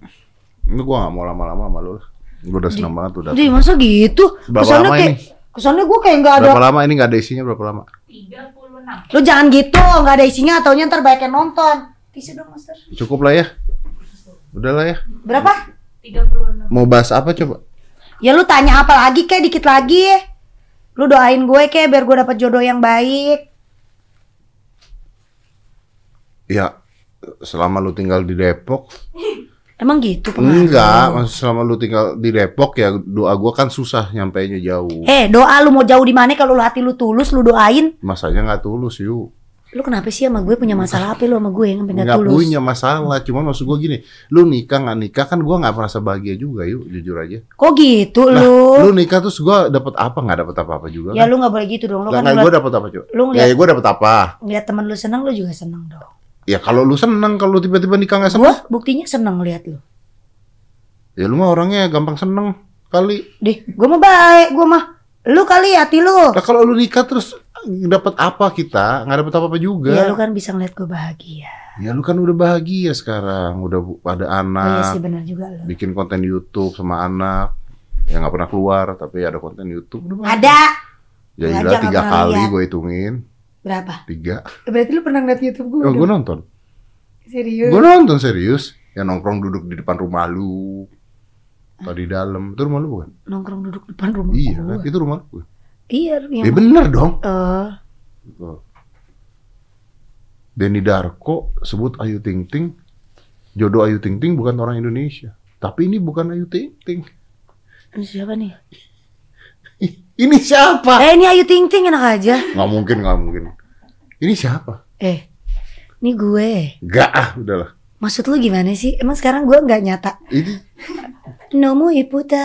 Lu gua gak mau lama-lama sama lu. Gua udah senang banget udah. Jadi masa gitu Berapa kesannya lama kayak ini? kesannya gue kayak nggak ada Berapa lama ini gak ada isinya berapa lama? 36. lu jangan gitu nggak ada isinya atau ntar banyak yang nonton tisu dong master Cukup lah ya. Udah lah ya. berapa 36. Mau bahas apa coba? ya lu tanya apa lagi kayak dikit lagi lu doain gue kayak biar gue dapet jodoh yang baik. Ya selama lu tinggal di Depok. Emang gitu pengaruh? Enggak, maksud selama lu tinggal di Depok ya doa gua kan susah nyampainya jauh. eh doa lu mau jauh di mana? Kalau lu hati lu tulus lu doain. Masanya nggak tulus yuk. Lu kenapa sih sama gue punya masalah apa lu sama gue yang sampai nggak tulus? punya masalah, cuman maksud gua gini, lu nikah nggak nikah kan gua nggak merasa bahagia juga yuk, jujur aja. Kok gitu Lah, lu? Lu nikah terus gua dapat apa nggak dapat apa-apa juga Ya kan? lu nggak boleh gitu dong. Lu Lah, kan gua dapat apa coba? lu ngeliat, ya gua dapat apa? ngeliat temen lu seneng lu juga seneng dong. Ya kalau lu seneng, kalau tiba-tiba nikah nggak Gue seneng, buktinya seneng lihat lu. ya lu mah orangnya gampang seneng. kali. Deh, gue mah baik, gue mah. Lu kali hati lu. Nah kalau lu nikah terus dapat apa kita? Nggak dapat apa-apa juga. Ya lu kan bisa ngeliat gue bahagia. Ya lu kan udah bahagia sekarang, udah ada Oh iya anak, sih benar juga lu. bikin konten YouTube sama anak, yang nggak pernah keluar tapi ada konten YouTube. Udah bahagia. Ada. Ya gila nggak tiga kali gue hitungin, Berapa? tiga. Berarti lu pernah ngeliat YouTube gue? Oh, gue nonton, Serius? gue nonton serius. Ya nongkrong duduk di depan rumah lu, atau di dalam. Itu rumah lu bukan? Nongkrong duduk depan rumah Iya kan, itu rumah lu. Iya, yang Ya bener dong. Tuh. Denny Darko sebut Ayu Ting Ting, jodoh Ayu Ting Ting bukan orang Indonesia. Tapi ini bukan Ayu Ting Ting. ini siapa nih? *laughs* Ini siapa? Eh, ini Ayu Ting Ting enak aja. Nggak mungkin, nggak mungkin. Ini siapa? Eh, ini gue. Gak ah, udahlah. Maksud lu gimana sih? Emang sekarang gue nggak nyata. Ini Nomu iputa.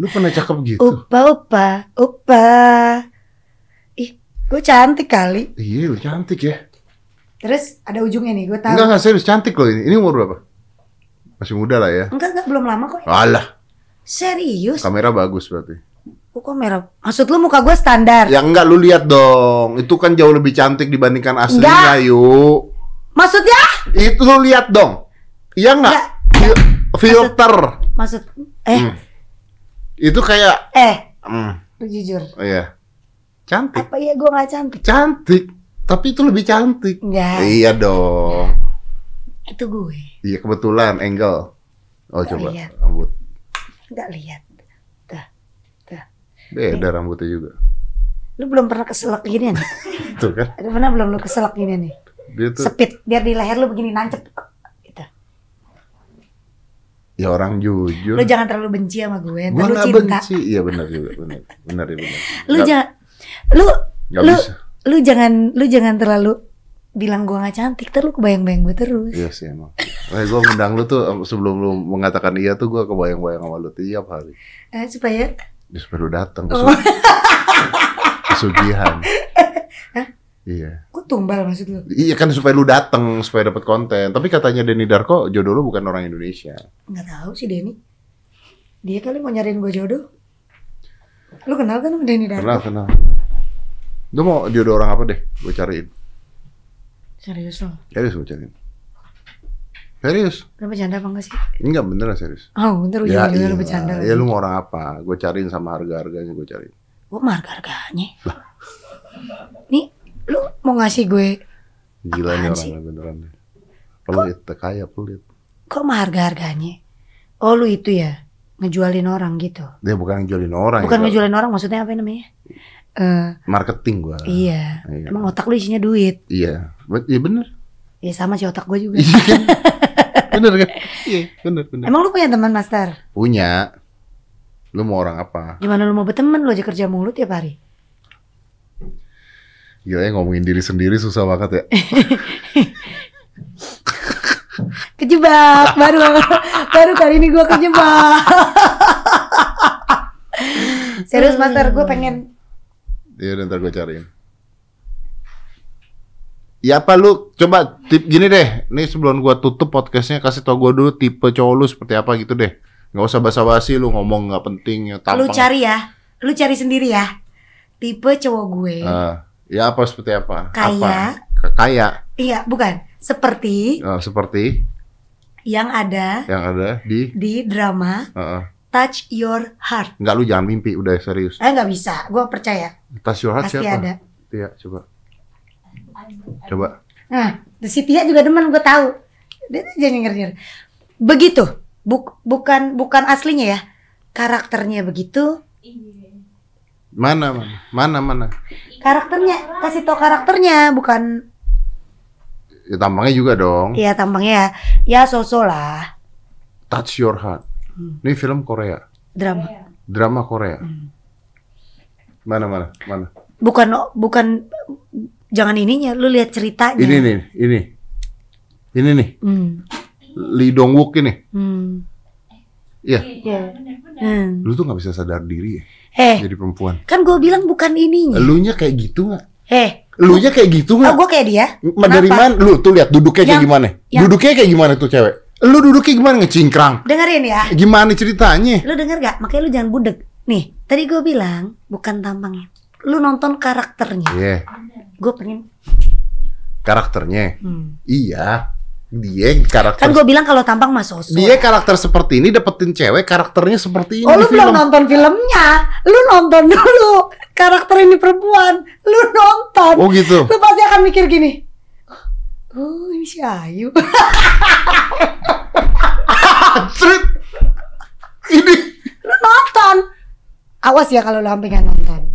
lu pernah cakep gitu? Upa, upa, upa. Ih, gue cantik kali. Iya, lu cantik ya. Terus ada ujungnya nih, gue tahu. Enggak, enggak serius cantik loh ini. Ini umur berapa? Masih muda lah ya. Enggak, enggak, belum lama kok. Alah, Serius? kamera bagus berarti. Kok merah? Maksud lu muka gue standar? Ya enggak, lu lihat dong. Itu kan jauh lebih cantik dibandingkan aslinya, yuk. Maksudnya? Itu lu lihat dong. Iya. Fil- filter. Maksud eh Hmm. Itu kayak eh hmm, lu jujur. oh iya. Cantik. Apa ya gue nggak cantik? Cantik. Tapi itu lebih cantik. Enggak. Iya dong. Itu gue. Iya kebetulan angle. Oh Nggak coba lihat. rambut. Enggak lihat. Beda rambutnya juga. Lu belum pernah keselak gini nih? *laughs* Tuh kan. Ada pernah belum lu keselak gini nih? Dia tuh Sepit biar di leher lu begini nancep. Gitu. ya orang jujur. Lu jangan terlalu benci sama gue. Gua Ntar lu nggak cinta. benci. Iya benar juga, benar. Benar ya benar. Lu jangan lu lu bisa. lu jangan lu jangan terlalu bilang gue nggak cantik. Terus lu kebayang-bayang gue terus. Iya sih emang. Eh, gue ngundang lu tuh sebelum lu mengatakan iya tuh gue kebayang-bayang sama lu tiap hari. Eh, supaya Ya, supaya lu datang ke Oh. su- kesugihan. *laughs* Iya. gue tumbal maksud lu. Iya kan supaya lu datang supaya dapat konten. Tapi katanya Denny Darko jodoh lu bukan orang Indonesia. Nggak tahu sih Denny. Dia kali mau nyariin gue jodoh. Lu kenal kan sama Denny Darko? Kenal kenal. Lu mau jodoh orang apa deh? Gue cariin. Serius lo? Serius gue cariin. Serius? Lu bercanda apa enggak sih? Enggak beneran serius. Oh, bentar Ya, iya. lu bercanda. ya lu mau orang apa? Gue cariin sama harga-harganya gue cariin. Gue harga-harganya. Nih, lu mau ngasih gue Gila nih orangnya beneran. Pelit, kaya pelit. kok mah harga-harganya? Oh, lu itu ya ngejualin orang gitu. Dia bukan ngejualin orang. Bukan ya, ngejualin orang maksudnya apa namanya? Eh, Marketing gua. iya. Iya. Emang otak lu isinya duit. Iya. Iya bener. Ya sama sih otak gue juga. Iya kan? *laughs* bener kan? Iya bener bener. Emang lu punya teman master? Punya. Lu mau orang apa? Gimana lu mau berteman lu aja kerja mulu tiap hari? Gila ya ngomongin diri sendiri susah banget ya. *laughs* Kejebak baru baru kali ini gue kejebak. *laughs* Serius master gue pengen Iya ntar gue cariin. Ya apa lu coba tip gini deh. Nih sebelum gua tutup podcastnya kasih tau gua dulu tipe cowok lu seperti apa gitu deh. Nggak usah basa-basi lu ngomong nggak penting ya lu tampang. cari ya, lu cari sendiri ya. Tipe cowok gue. Ah, ya apa seperti apa? Kaya. Apa? Kaya. Iya, bukan. Seperti Ah, seperti yang ada yang ada di di drama ah, ah. Touch Your Heart. Nggak lu jangan mimpi udah serius. Eh nggak bisa, gue percaya Touch your heart pasti siapa? ada. Iya, coba. Coba. Nah, The Cynthia juga demen gue tahu. Dia tuh jadi nyengir Begitu, Buk- bukan bukan aslinya ya. Karakternya begitu. Iya. Mana mana? Mana mana? Karakternya, kasih tau karakternya, bukan Ya tampangnya juga dong. ya tampangnya ya, ya sosok lah. Touch your heart. Hmm. Ini film Korea. Drama. Drama Korea. Hmm. Mana mana? Mana? Bukan bukan jangan ininya, lu lihat ceritanya. Ini nih, ini. Ini nih, Hmm. Lee Dong Wook ini. Hmm. Iya. Iya. Bener-bener. Hmm. Lu tuh nggak bisa sadar diri ya Eh, jadi perempuan. kan gue bilang bukan ininya. Elunya kayak gitu nggak? Eh, Elunya kayak gitu oh, nggak? gue kayak dia. Ma- dari Kenapa? mana? Lu tuh lihat duduknya kayak Yang- gimana? yang- Duduknya kayak gimana tuh cewek? Lu duduknya gimana ngecingkrang? Dengerin ya. Gimana ceritanya? Lu denger gak? Makanya lu jangan budek. Nih, tadi gue bilang bukan tampangnya. Lu nonton karakternya. Iya, Gue pengen. karakternya. Hmm. Iya. Dia karakter Kan gue bilang kalau tampang mah sosok. dia karakter seperti ini dapetin cewek karakternya seperti ini Oh lu belum film. nonton filmnya Lu nonton dulu Karakter ini perempuan Lu nonton Oh gitu. Lu pasti akan mikir gini Oh ini si Ayu. Ini Lu nonton Awas ya kalau lu sampai nonton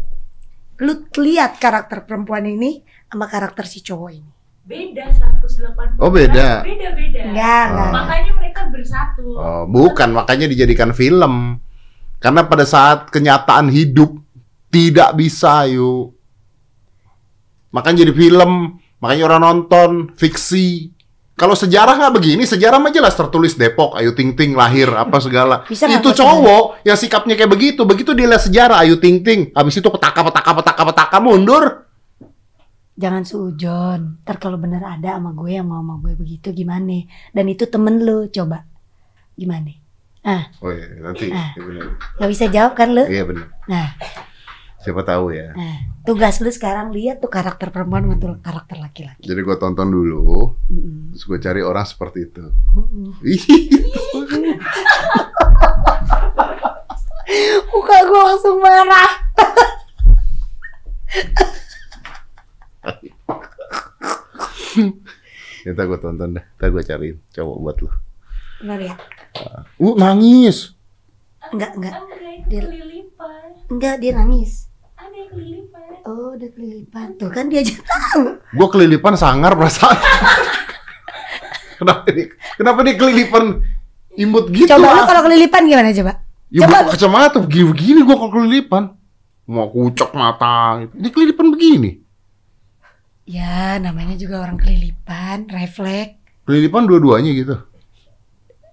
Lu lihat karakter perempuan ini Sama karakter si cowok ini Beda 180. Oh, beda. Beda beda. Enggak, enggak Oh. Makanya mereka bersatu. Oh, bukan makanya dijadikan film. Karena pada saat kenyataan hidup tidak bisa, yuk. Makanya jadi film, makanya orang nonton fiksi. Kalau sejarah nggak begini, sejarah mah jelas tertulis Depok, Ayu Ting Ting lahir apa segala. *laughs* Bisa itu cowok yang sikapnya kayak begitu, begitu dia lihat sejarah Ayu Ting Ting, habis itu petaka petaka petaka petaka mundur. Jangan sujon Ntar kalau bener ada sama gue yang mau sama gue begitu gimana Dan itu temen lu coba Gimana Oh iya, nanti Ah. iya bener. Gak bisa jawab kan lu Iya benar. Nah Siapa tahu ya. Nah, tugas lu sekarang lihat tuh karakter perempuan betul karakter laki-laki. Jadi gue tonton dulu, Mm-mm. terus gue cari orang seperti itu. Mm-mm. Ih, *laughs* Muka gue langsung merah. *laughs* Ya, *laughs* ntar gue tonton deh, ntar gue cariin cowok buat lo. Benar ya? Uh, nangis. Enggak, enggak. Dia- kelilipan. Enggak, dia nangis. Ada yang kelilipan. Oh, udah kelilipan. Tuh kan dia aja tahu. Gue kelilipan sangar perasaan. *laughs* kenapa dia, kenapa dia kelilipan imut gitu? Coba lu kalau kelilipan gimana coba? Ya coba- coba kacamata begini-begini gue kalau kelilipan. Mau kucok mata gitu. Dia kelilipan begini. Ya, namanya juga orang kelilipan, refleks. Kelilipan dua-duanya gitu.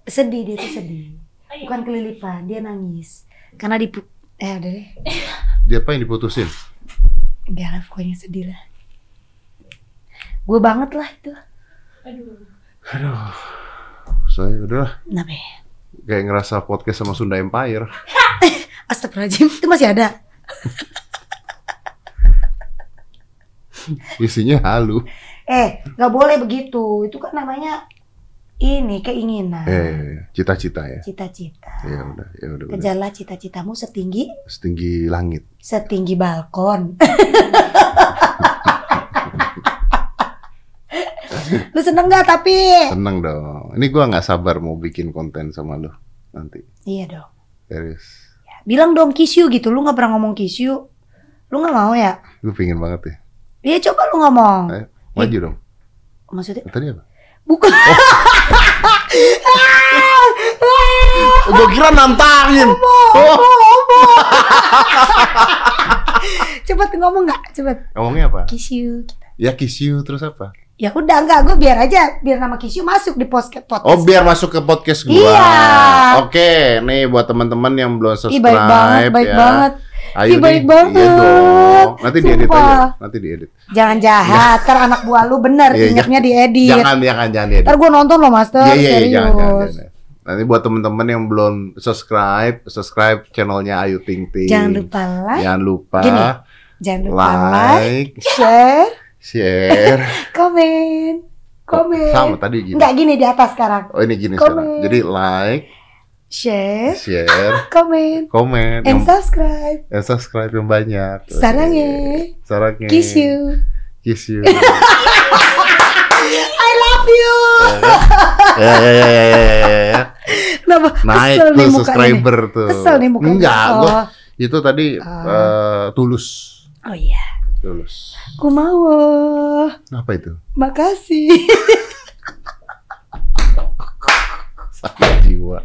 Sedih dia tuh sedih. Bukan kelilipan, dia nangis. Karena dipu eh udah deh. Dia apa yang diputusin? Enggak lah, pokoknya sedih lah. Gue banget lah itu. Aduh. Aduh. Saya udahlah Kenapa ya? kayak ngerasa podcast sama Sunda Empire. *laughs* Astagfirullahaladzim, itu masih ada. *laughs* *laughs* Isinya halu. Eh, nggak boleh begitu. Itu kan namanya ini keinginan, Eh, cita-cita ya. cita-cita. Ya udah, ya udah. Kejarlah cita-citamu setinggi Setinggi langit. setinggi balkon. *laughs* Lu seneng gak tapi? Seneng dong. Ini gua nggak sabar mau bikin konten sama lu nanti. Iya dong. Serius. Bilang dong kiss you gitu. Lu nggak pernah ngomong kiss you. Lu nggak mau ya? Gue pingin banget ya. Iya coba lu ngomong. Ayo, maju dong. Maksudnya Tadi apa? bukan. *laughs* Gue kira nantangin. Oh. *laughs* Cepet ngomong nggak? Cepet. Ngomongnya apa? Kiss you. Ya kiss you terus apa? Ya udah enggak, gue biar aja biar nama kiss you masuk di podcast podcast. Oh biar masuk ke podcast gua. Iya. Oke, nih buat teman-teman yang belum Ih subscribe baik banget, baik ya. banget. Ayo Ih, baik nih. banget. Iya dong. Nanti diedit Sumpah. aja. Nanti diedit. Jangan jahat, ter anak buah lu bener Iya, ingetnya diedit. Jangan jangan jangan diedit. Ntar gue nonton loh master, Iya iya iya, jangan, jangan, jangan. Nanti buat teman-teman yang belum subscribe, subscribe channelnya Ayu Ting Ting. Jangan lupa like, Jangan lupa Gini, jangan lupa like, like, share, share. *laughs* komen, komen. Sama tadi gini. Enggak gini di atas sekarang. Oh ini gini Komen. sekarang. Jadi like, Share, share, komen, komen, and yang, subscribe. yang subscribe yang banyak. Sarangnya. Sarangnya. Kiss you. Kiss you. I love you. ya, ya, ya, ya, ya, ya, ya. Kenapa? Naik Kesel tuh subscriber nih. tuh. Kesel nih mukanya. Enggak, oh. gua itu tadi Ah. eh, tulus. oh iya. Tulus. Ku mau. Apa itu? Makasih. *laughs* Sakit jiwa.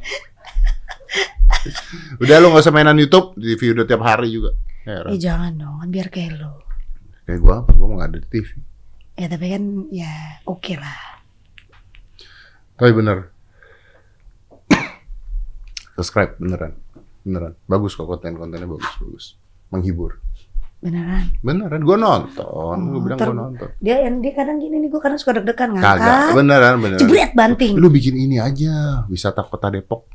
*laughs* Udah lu gak usah mainan YouTube, di video tiap hari juga. Heran. eh jangan dong, kan biar kayak lo. Kayak gua apa? Gua mau gak ada di TV. Ya tapi kan ya oke lah. Tapi bener. *coughs* Subscribe beneran. Beneran. Bagus kok konten-kontennya bagus, bagus. Menghibur. Beneran. Beneran, gue nonton. gue Oh, bilang ter- gue nonton. Dia yang dia kadang gini nih gue kadang suka deg-degan Kagak, ngangkat. beneran, beneran. Jebret banting. Lu bikin ini aja, wisata kota Depok.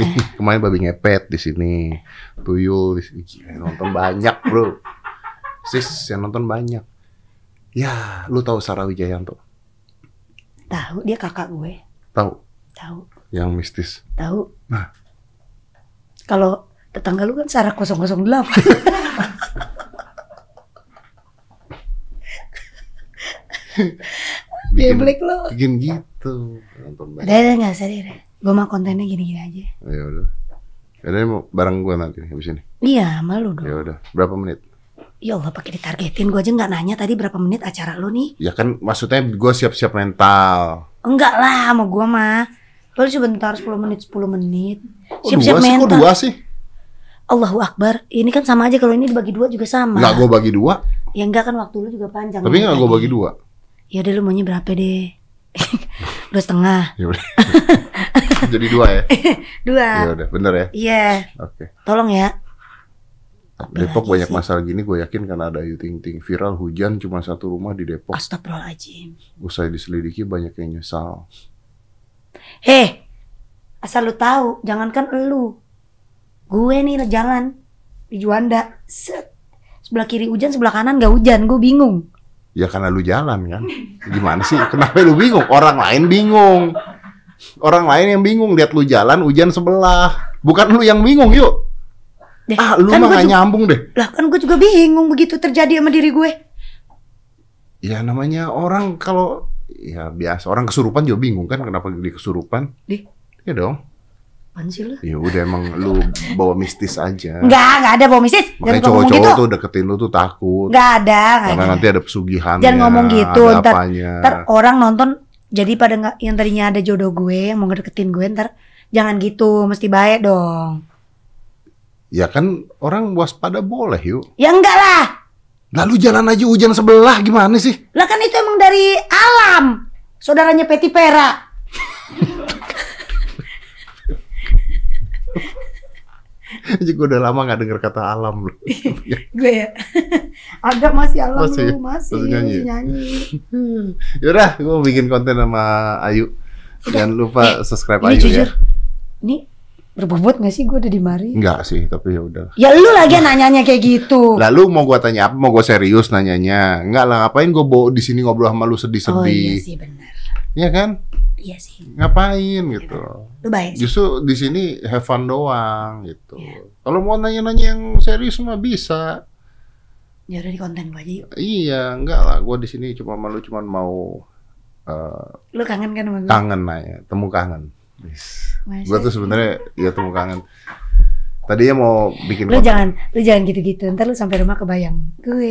Nih, kemarin babi ngepet di sini. Tuyul di sini. Gila, nonton banyak, Bro. Sis, yang nonton banyak. Ya, lu tahu Sarah Wijayanto? Tahu dia kakak gue. Tahu Tahu. yang mistis. Tahu. Nah. Kalau tetangga lu kan Sarah 008. Dia Bikin, balik lu. bikin gitu. Nonton Udah, banyak. udah nggak usah deh. Gue mau kontennya gini-gini aja. Ya udah. Ya udah mau bareng gua nanti habis ini. Iya, malu dong. Ya udah. Berapa menit? Ya Allah pakai ditargetin. Gue aja nggak nanya tadi berapa menit acara lu nih. Ya kan maksudnya gua siap-siap mental. Enggak lah, sama gue mah. Lu sebentar 10 menit, 10 menit. Siap-siap sih? Kok mental. dua sih? Allahu Akbar. Ini kan sama aja kalau ini dibagi dua juga sama. Enggak gua bagi dua. Ya enggak kan waktu lu juga panjang. Tapi enggak gua bagi dua. Ya udah lu maunya berapa deh? *laughs* dua setengah. Ya udah. *laughs* Jadi dua ya. *laughs* Dua. Ya udah, bener ya. Iya. Oke. Tolong ya. Depok banyak sih? masalah gini, gue yakin karena ada Ayu Ting Ting viral hujan cuma satu rumah di Depok. Astagfirullahaladzim. Usai diselidiki banyak yang nyesal. Heh. Asal lu tahu, jangankan lu. Gue nih jalan di Juanda. Set. Sebelah kiri hujan, sebelah kanan gak hujan. Gue bingung. Ya karena lu jalan kan. Gimana sih? Kenapa lu bingung? Orang lain bingung. Orang lain yang bingung lihat lu jalan hujan sebelah. Bukan lu yang bingung yuk. Deh, Ah, lu kan mah gak nyambung deh. Lah kan gue juga bingung begitu terjadi sama diri gue. Ya namanya orang kalau ya biasa orang kesurupan juga bingung kan kenapa dia kesurupan? Dih. Iya dong. Sih lu? Ya udah emang lu bawa mistis aja. Enggak, enggak ada bau mistis. Makanya cowok-cowok gitu. tuh deketin lu tuh takut. Enggak ada, enggak Karena ada. nanti ada pesugihannya. Jangan ngomong gitu, ntar-. Ntar orang nonton jadi pada nggak yang tadinya ada jodoh gue yang mau ngedeketin gue ntar jangan gitu, mesti baik dong. Ya kan orang waspada boleh yuk. Ya enggak lah. Lalu jalan aja hujan sebelah gimana sih? Lah kan itu emang dari alam. Saudaranya Peti Pera. *laughs* Jadi gue udah lama gak denger kata alam loh. Gue ya. *laughs* ada masih alam Masih? lu, masih, Masih nyanyi? masih *laughs* nyanyi. Yaudah, gue mau bikin konten sama Ayu. Jangan lupa subscribe Ini Ayu jujur. ya. Ini berbobot gak sih gue udah di mari? Enggak sih, tapi ya udah. Ya lu lagi nanyanya kayak gitu. Lalu mau gua tanya apa? Mau gue serius nanyanya? Enggak lah, ngapain gue bawa di sini ngobrol sama lu oh iya sedih-sedih? sih benar. Iya kan? Iya sih. Ngapain gitu? Lu baik sih. Justru di sini have fun doang gitu. Iya. Kalau mau nanya-nanya yang serius mah bisa. Ya udah di konten gue aja yuk. Iya, enggak lah. Gue di sini cuma malu cuma mau eh, Lu kangen kan sama gue? kangen aja, temu kangen. Yes. Gue tuh sebenarnya ya temu kangen. Tadinya mau bikin Lu konten- jangan, lu jangan gitu-gitu. Ntar lu sampai rumah kebayang. Gue,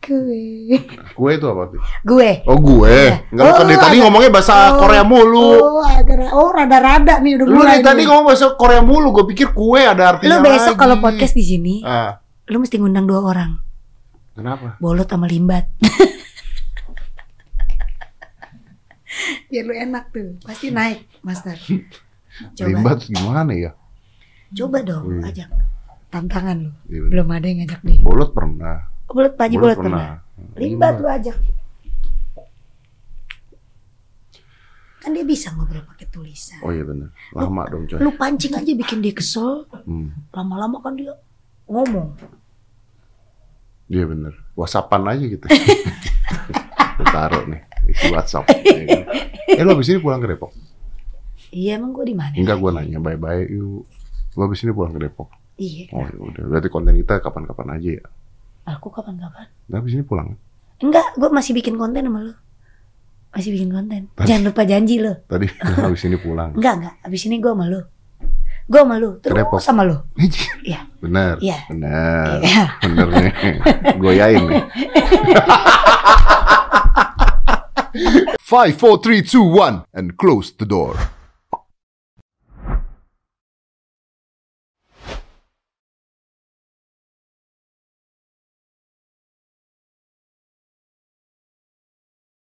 gue, Kue itu apa sih? gue. Oh gue. Iya. Enggak lu Oh, tadi tadi ada- ngomongnya bahasa Oh, Korea mulu. Oh, ada, oh rada-rada nih udah Lu mulai. dari tadi ngomong bahasa Korea mulu. Gue pikir kue ada artinya Lu besok kalau podcast di sini, Ah, lu mesti ngundang dua orang. kenapa? Bolot sama limbat. *laughs* Biar lu enak tuh. Pasti naik, Master. Coba. Limbat gimana ya? Coba dong, Iya. ajak. Tantangan lu. Iya, Belum ada yang ngajak dia. Bolot pernah. Bolot Pak Haji Bolot pernah. Limbat lu ajak. Kan dia bisa ngobrol pakai tulisan. Oh iya benar. Lama dong coy. Lu pancing aja bikin dia kesel, Hmm. lama-lama kan dia ngomong. Iya benar. Whatsappan aja gitu. *laughs* Taruh nih di WhatsApp. *laughs* ya kan? Eh lu abis ini pulang ke Depok? Iya emang gue di mana? Enggak gue nanya bye-bye yuk. Lu abis ini pulang ke Depok? Iya. Oh ya udah. Berarti konten kita kapan-kapan aja ya. Aku kapan-kapan? Nah, abis ini pulang. Enggak, gue masih bikin konten sama lu. Masih bikin konten. Tadi- Jangan lupa janji lu. *laughs* Tadi abis ini pulang. Enggak, enggak. Abis ini gue sama lu. Gue sama lu. Terus sama lu. *laughs* Iya. Bener. Iya. Bener. Iya. *laughs* Bener nih. Goyain nih. *laughs* Five, four, three, two, one, and close the door.